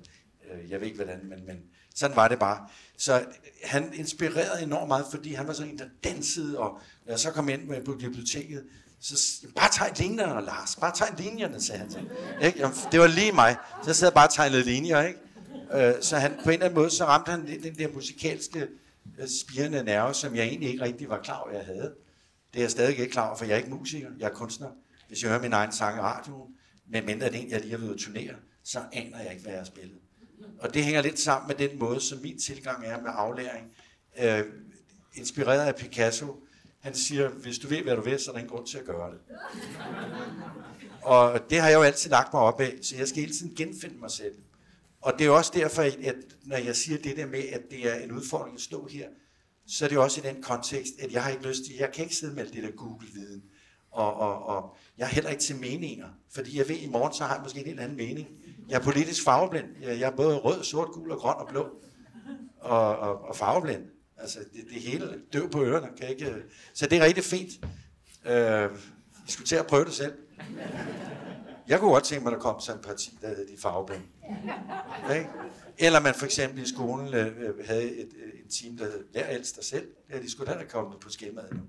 Speaker 2: øh, jeg ved ikke hvordan, men, men sådan var det bare. Så han inspirerede enormt meget, fordi han var sådan en, der dansede, og når jeg så kom ind med på biblioteket, så bare tegn linjerne, Lars. Bare tegn linjerne, sagde han. Ikke? Jamen, det var lige mig. Så jeg sad bare og tegnede linjer, ikke? Øh, så han, på en eller anden måde, så ramte han den der musikalske øh, spirende nerve, som jeg egentlig ikke rigtig var klar over, jeg havde. Det er jeg stadig ikke klar over, for jeg er ikke musiker, jeg er kunstner. Hvis jeg hører min egen sang i radioen, medmindre det er en, jeg lige har været turnere, så aner jeg ikke, hvad jeg har spillet. Og det hænger lidt sammen med den måde, som min tilgang er med aflæring. Øh, inspireret af Picasso, han siger, hvis du ved, hvad du vil, så er der ingen grund til at gøre det. Og det har jeg jo altid lagt mig op af, så jeg skal hele tiden genfinde mig selv. Og det er også derfor, at når jeg siger det der med, at det er en udfordring at stå her, så er det også i den kontekst, at jeg har ikke lyst til, jeg kan ikke sidde med det der Google-viden. Og, og, og jeg er heller ikke til meninger, fordi jeg ved, at i morgen så har jeg måske en helt anden mening. Jeg er politisk farveblind. Jeg er både rød, sort, gul og grøn og blå. Og, og, og farveblind. Altså, det, det hele døv på ørerne. Kan ikke... Øh, så det er rigtig fint. Øh, I skulle til at prøve det selv. Jeg kunne godt tænke mig, at der kom sådan en parti, der hedder de farveblinde. Okay? Eller man for eksempel i skolen øh, øh havde et, øh, et team, der hed Lær ældst dig selv. Ja, de skulle da have kommet på skemaet nu.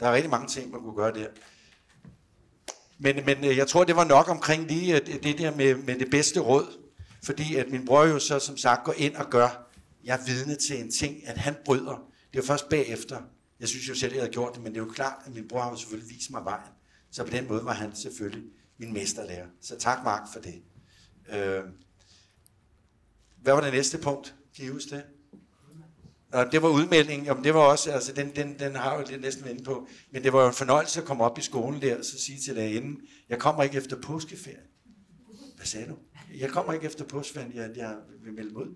Speaker 2: Der er rigtig mange ting, man kunne gøre der. Men, men øh, jeg tror, det var nok omkring lige det der med, med det bedste råd. Fordi at min bror jo så som sagt går ind og gør, jeg er vidne til en ting, at han bryder. Det er først bagefter. Jeg synes jo selv, at jeg havde gjort det, men det er jo klart, at min bror har jo selvfølgelig vist mig vejen. Så på den måde var han selvfølgelig min mesterlærer. Så tak Mark for det. Øh, hvad var det næste punkt? Kan I huske det? Og det var udmeldingen. Jamen, det var også, altså, den, den, den har jo lidt næsten været inde på. Men det var jo en fornøjelse at komme op i skolen der, og så sige til lærerinden, jeg kommer ikke efter påskeferie. Hvad sagde du? Jeg kommer ikke efter påskeferien, jeg, jeg vil melde mig ud.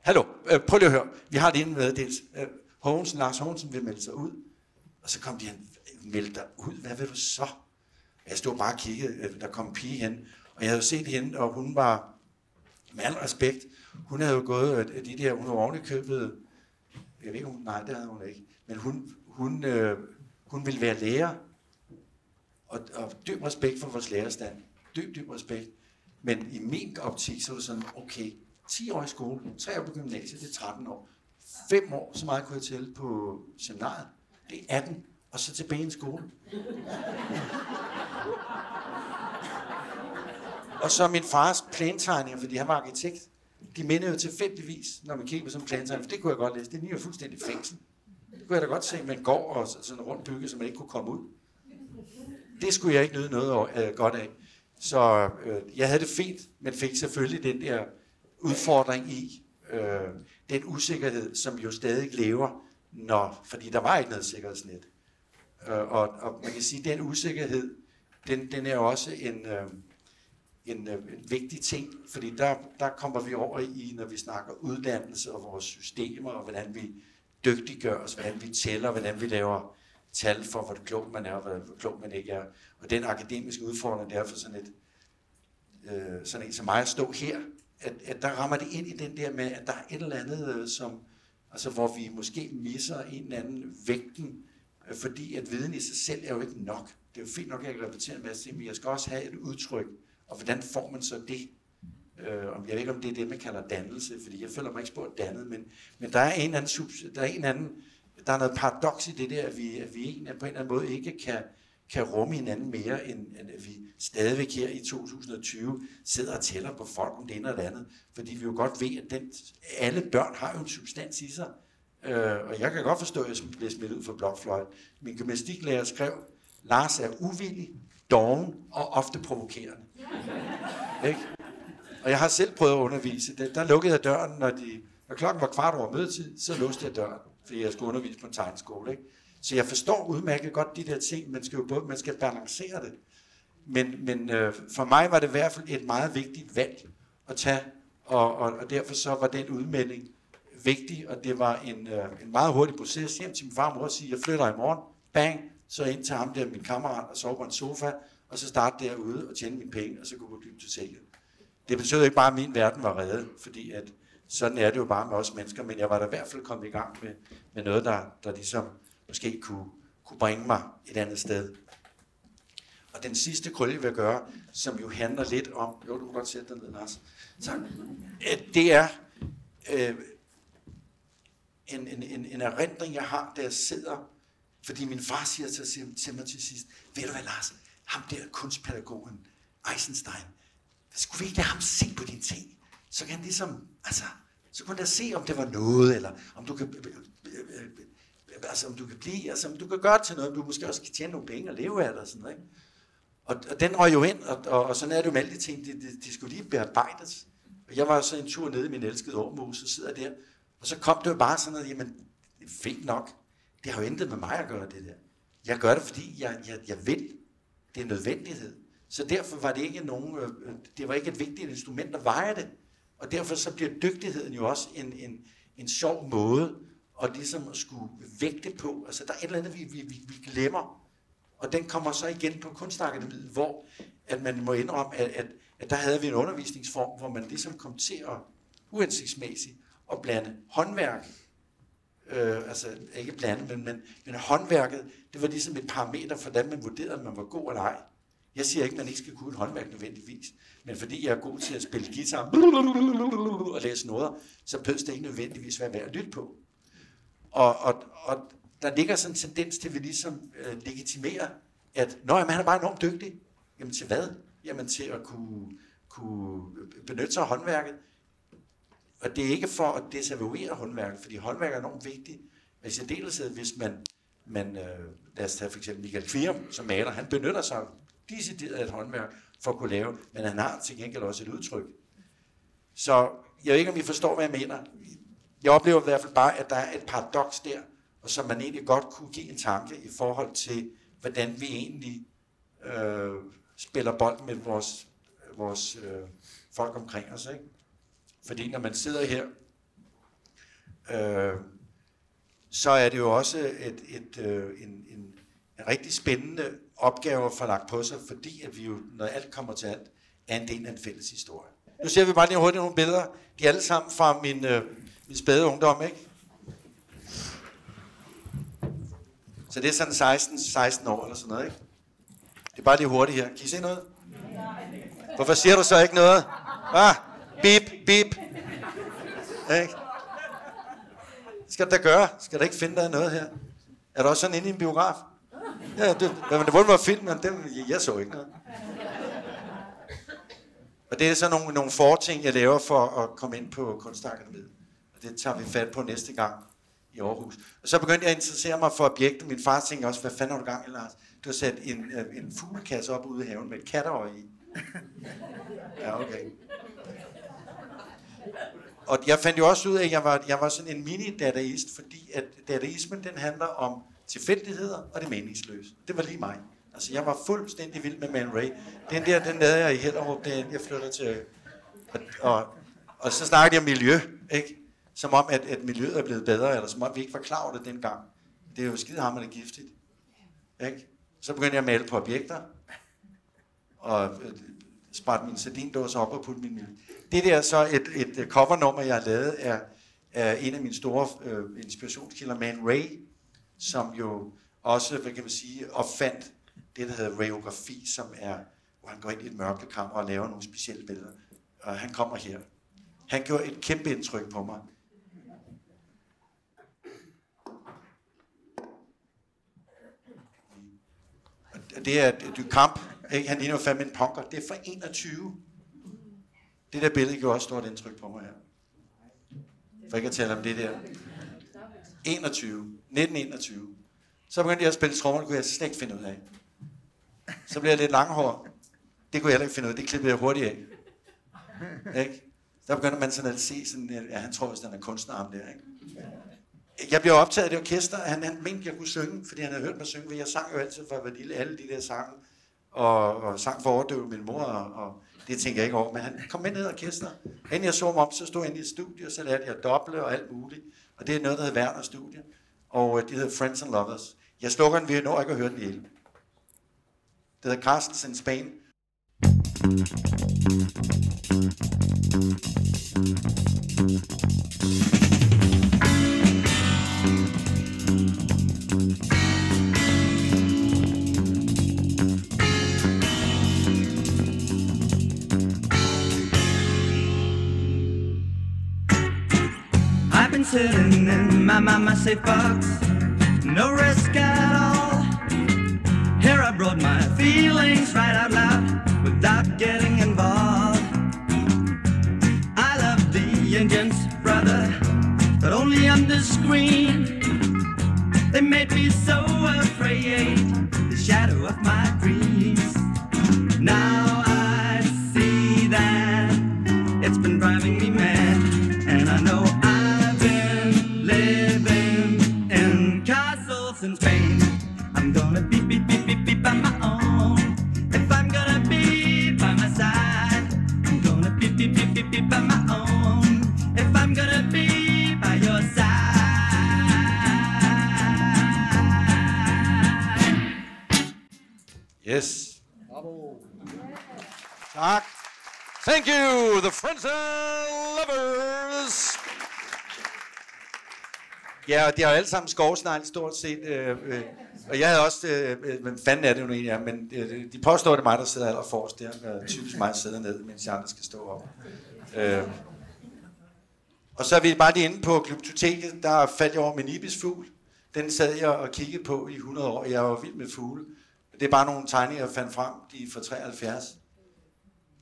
Speaker 2: Hallo, øh, prøv lige at høre. Vi har det inde med dels. Øh, Lars Hogensen vil melde sig ud. Og så kom de hen, meld dig ud, hvad vil du så? Altså, jeg stod bare og kiggede, øh, der kom en pige hen, og jeg havde set hende, og hun var, med al respekt, hun havde jo gået øh, de der, hun var ordentligt købet, jeg ved ikke, hun, nej, det havde hun ikke, men hun, hun, øh, hun ville være lærer, og, og dyb respekt for vores lærerstand, dyb, dyb respekt, men i min optik, så var det sådan, okay, 10 år i skole, 3 år på gymnasiet, det er 13 år, 5 år, så meget kunne jeg tælle på seminariet, det er 18, og så tilbage i skole. Og så min fars plantegninger, fordi han var arkitekt. De minder jo tilfældigvis, når man kigger på sådan en plantegning, for det kunne jeg godt læse. Det er jo fuldstændig fængsel. Det kunne jeg da godt se med en gård og sådan rundt bygge, så man ikke kunne komme ud. Det skulle jeg ikke nyde noget øh, godt af. Så øh, jeg havde det fint, men fik selvfølgelig den der udfordring i øh, den usikkerhed, som jo stadig lever, når, fordi der var ikke noget sikkerhedsnet. Øh, og, og man kan sige, at den usikkerhed, den, den er også en, øh, en, øh, en vigtig ting, fordi der, der kommer vi over i, når vi snakker uddannelse og vores systemer, og hvordan vi dygtiggør os, hvordan vi tæller, hvordan vi laver tal for, hvor klog man er, og hvor klog man ikke er. Og den akademiske udfordring, det er for sådan et, øh, sådan en som mig at stå her, at, at der rammer det ind i den der med, at der er et eller andet, øh, som, altså hvor vi måske misser en eller anden vægten, øh, fordi at viden i sig selv er jo ikke nok. Det er jo fint nok, at jeg kan repetere en masse ting, men jeg skal også have et udtryk, og hvordan får man så det? Øh, jeg ved ikke, om det er det, man kalder dannelse, fordi jeg føler mig ikke spurgt dannet, men, men der er en anden, der er en anden, der er noget paradoks i det der, at vi, at vi på en eller anden måde ikke kan, kan rumme hinanden mere, end, end at vi stadigvæk her i 2020 sidder og tæller på folk om det ene og det andet. Fordi vi jo godt ved, at den, alle børn har jo en substans i sig. Øh, og jeg kan godt forstå, at jeg bliver smidt ud for blokfløjt. Min gymnastiklærer skrev, Lars er uvillig, doven og ofte provokerende. Ikke? Og jeg har selv prøvet at undervise. Der, der lukkede jeg døren, når, de, når klokken var kvart over mødetid, så låste jeg døren, fordi jeg skulle undervise på en tegnskole. Ikke? Så jeg forstår udmærket godt de der ting. Man skal jo både man skal balancere det. Men, men øh, for mig var det i hvert fald et meget vigtigt valg at tage, og, og, og derfor så var den udmelding vigtig, og det var en, øh, en meget hurtig proces hjem til min far og mor og sige, jeg flytter i morgen, bang, så ind til ham der, min kammerat, og sove på en sofa, og så starte derude og tjene mine penge, og så gå på biblioteket. Det betød ikke bare, at min verden var reddet, fordi at sådan er det jo bare med os mennesker, men jeg var da i hvert fald kommet i gang med, med noget, der, der ligesom måske kunne, kunne bringe mig et andet sted. Og den sidste krølle, jeg vil gøre, som jo handler lidt om, jo, du kan godt sætte dig ned, Lars, så, øh, det er øh, en, en, en, en erindring, jeg har, der jeg sidder, fordi min far siger til, til mig til sidst, ved du hvad, Lars, ham der kunstpædagogen, Eisenstein, skulle vi ikke lade ham se på dine ting? Så kan han ligesom, altså, så kunne han da se, om det var noget, eller om du kan, øh, øh, øh, altså, om du kan blive, altså, om du kan gøre til noget, om du måske også kan tjene nogle penge og leve af det, og sådan noget, ikke? Og, og den røg jo ind, og, og, og sådan er det jo med alle de ting, de, de, de skulle lige bearbejdes. Og jeg var så en tur nede i min elskede Aarhus, og sidder der, og så kom det jo bare sådan noget, jamen, det er fint nok. Det har jo intet med mig at gøre, det der. Jeg gør det, fordi jeg, jeg, jeg vil. Det er nødvendighed. Så derfor var det ikke nogen, øh, det var ikke et vigtigt instrument at veje det. Og derfor så bliver dygtigheden jo også en, en, en sjov måde at ligesom at skulle vægte på. Altså der er et eller andet, vi, vi, vi, vi glemmer. Og den kommer så igen på kunstakademiet, hvor at man må indrømme, at, at, at der havde vi en undervisningsform, hvor man ligesom kom til at uhensigtsmæssigt at blande håndværk, øh, altså ikke blande, men, men, men håndværket, det var ligesom et parameter for, hvordan man vurderede, om man var god eller ej. Jeg siger ikke, at man ikke skal kunne et håndværk nødvendigvis, men fordi jeg er god til at spille guitar og læse noder, så behøver det ikke nødvendigvis være værd at lytte på. Og, og, og der ligger sådan en tendens til, at vi ligesom øh, legitimerer, at Nå, jamen, han er bare enormt dygtig. Jamen til hvad? Jamen til at kunne, kunne benytte sig af håndværket. Og det er ikke for at desavouere håndværket, fordi håndværket er enormt vigtigt. Men i særdeleshed, hvis man, man øh, lad os tage for eksempel Michael Kvirum, som maler, han benytter sig decideret af et håndværk for at kunne lave, men han har til gengæld også et udtryk. Så jeg ved ikke, om I forstår, hvad jeg mener. Jeg oplever i hvert fald bare, at der er et paradoks der, og som man egentlig godt kunne give en tanke i forhold til, hvordan vi egentlig øh, spiller bold med vores, vores øh, folk omkring os. Ikke? Fordi når man sidder her, øh, så er det jo også et, et, øh, en, en, en rigtig spændende opgave at få lagt på sig, fordi at vi jo, når alt kommer til alt, er en del af en fælles historie. Nu ser vi bare lige hurtigt nogle billeder. De er alle sammen fra min, øh, min spæde ungdom, ikke? Så det er sådan 16, 16 år eller sådan noget, ikke? Det er bare lige hurtigt her. Kan I se noget? Hvorfor siger du så ikke noget? Ah, bip, bip. Ikke? Skal du da gøre? Skal du ikke finde dig noget her? Er du også sådan inde i en biograf? Ja, det, men det var film, men den, jeg så ikke noget. Og det er så nogle, nogle forting, jeg laver for at komme ind på Kunstakademiet. Og det tager vi fat på næste gang i Aarhus. Og så begyndte jeg at interessere mig for objekter. Min far tænkte også, hvad fanden har du gang i, Lars? Du har sat en, øh, en fuglekasse op ude i haven med et katterøje i. Ja, okay. Og jeg fandt jo også ud af, at jeg var, jeg var sådan en mini-dadaist, fordi at dadaismen den handler om tilfældigheder og det meningsløse. Det var lige mig. Altså, jeg var fuldstændig vild med Man Ray. Den der, den lavede jeg i Hellerup, den jeg flytter til... Og, og, og så snakkede jeg om miljø, ikke? Som om, at, at miljøet er blevet bedre, eller som om, vi ikke var klar over det dengang. Det er jo skidehammerende giftigt. Ikke? Så begyndte jeg at male på objekter, og øh, min sardindåse op og putte min mælk. Det der er så et, et covernummer, jeg har lavet, er, er en af mine store øh, inspirationskilder, Man Ray, som jo også, hvad kan man sige, opfandt det, der hedder rayografi, som er, hvor han går ind i et mørkekammer og laver nogle specielle billeder. Og han kommer her. Han gjorde et kæmpe indtryk på mig. Det er du kamp. Ikke? Han ligner jo fandme en punker. Det er fra 21. Det der billede gjorde også stort indtryk på mig her. For ikke at tale om det der. 21. 1921. Så begyndte jeg at spille trommer, det kunne jeg slet ikke finde ud af. Så blev jeg lidt langhår. Det kunne jeg heller ikke finde ud af. Det klippede jeg hurtigt af. Ikke? Der begynder man sådan at se sådan, ja, han tror, at han er kunstner ham der, ikke? Jeg blev optaget af det orkester, han, han mente, jeg kunne synge, fordi han havde hørt mig synge, for jeg sang jo altid for jeg var lille, alle de der sange, og, og sang for overdøve min mor, og, og det tænker jeg ikke over, men han kom med ned i orkester. Inden jeg så ham op, så stod jeg inde i et studie, og så lærte jeg doble og alt muligt. Og det er noget, der hedder Werner Studie, og øh, det hedder Friends and Lovers. Jeg slukker den, vi når ikke at høre den hele. Det hedder Carstens in Spain.
Speaker 3: I've my mama safe box, no risk at all. Here I brought my feelings right out loud without getting involved. I love the Indians, brother, but only on the screen. They made me so afraid, the shadow of my dreams. Now
Speaker 2: Yes. Tak. Thank you, the friends and lovers. Ja, og de har alle sammen skovsnegl stort set. Øh, øh, og jeg havde også, øh, øh, hvem fanden er det nu egentlig er, men øh, de påstår, at det er mig, der sidder allerforrest der. Øh, typisk mig sidder ned, mens jeg andre skal stå op. Øh. Og så er vi bare lige inde på Glyptoteket, der faldt jeg over min ibisfugl. Den sad jeg og kiggede på i 100 år. Jeg var vild med fugle. Det er bare nogle tegninger, jeg fandt frem, de er fra 73.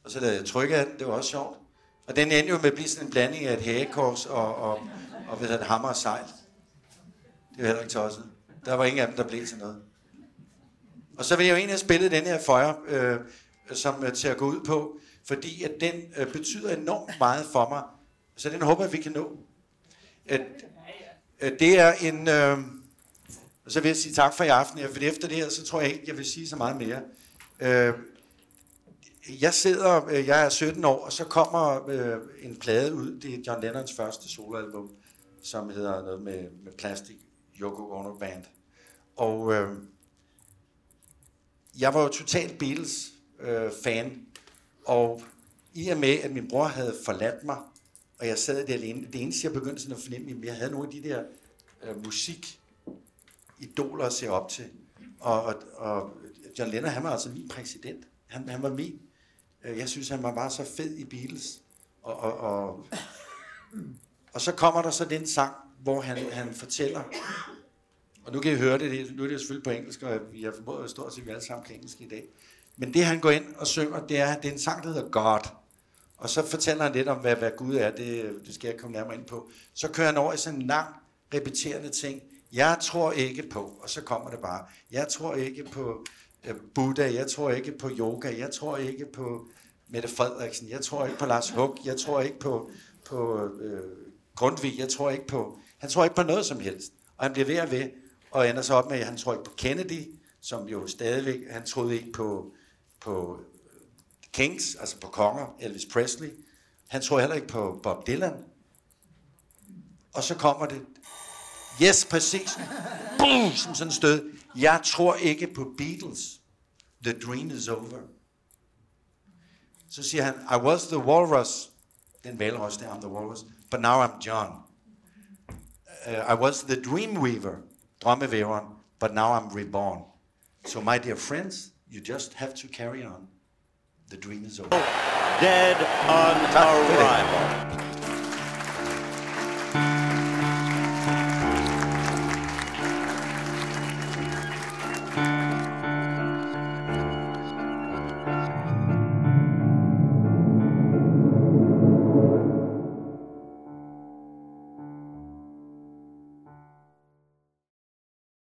Speaker 2: Og så lavede jeg trykke af den, det var også sjovt. Og den endte jo med at blive sådan en blanding af et hagekors og, og, og hvad hedder det, hammer og sejl. Det var heller ikke tosset. Der var ingen af dem, der blev til noget. Og så vil jeg jo egentlig have spillet den her føjer, øh, som er til at gå ud på, fordi at den øh, betyder enormt meget for mig. Så den håber jeg, vi kan nå. At, at det er en... Øh, og så vil jeg sige tak for i aften, for efter det her, så tror jeg ikke, jeg vil sige så meget mere. Øh, jeg sidder, øh, jeg er 17 år, og så kommer øh, en plade ud, det er John Lennons første soloalbum, som hedder noget med, med Plastic Yoko Ono Band. Og øh, jeg var jo totalt Beatles-fan, øh, og i og med, at min bror havde forladt mig, og jeg sad der alene, det eneste, jeg begyndte sådan at fornemme, at jeg havde nogle af de der øh, musik idoler at se op til. Og, og, og John Lennon, han var altså min præsident. Han, han var min. Øh, jeg synes, han var bare så fed i Beatles. Og, og, og, og så kommer der så den sang, hvor han, han fortæller, og nu kan I høre det, nu er det selvfølgelig på engelsk, og vi har formået at stort set, vi alle sammen kan engelsk i dag. Men det han går ind og synger, det er, det er en sang, der hedder God. Og så fortæller han lidt om, hvad, hvad Gud er, det, det skal jeg komme nærmere ind på. Så kører han over i sådan en lang, repeterende ting. Jeg tror ikke på, og så kommer det bare. Jeg tror ikke på øh, Buddha, jeg tror ikke på yoga, jeg tror ikke på Mette Frederiksen, jeg tror ikke på Lars Hug, jeg tror ikke på, på øh, Grundtvig, jeg tror ikke på... Han tror ikke på noget som helst. Og han bliver ved og ved, og ender så op med, at han tror ikke på Kennedy, som jo stadigvæk, han troede ikke på, på øh, Kings, altså på konger, Elvis Presley. Han tror heller ikke på Bob Dylan. Og så kommer det, yes, præcis, boom, som sådan stød. Jeg tror ikke på Beatles. The dream is over. Så siger han, I was the walrus. Den valros, der I'm the walrus. But now I'm John. Uh, I was the dream weaver. Drømmevæveren. But now I'm reborn. So my dear friends, you just have to carry on. The dream is over.
Speaker 4: Dead on arrival.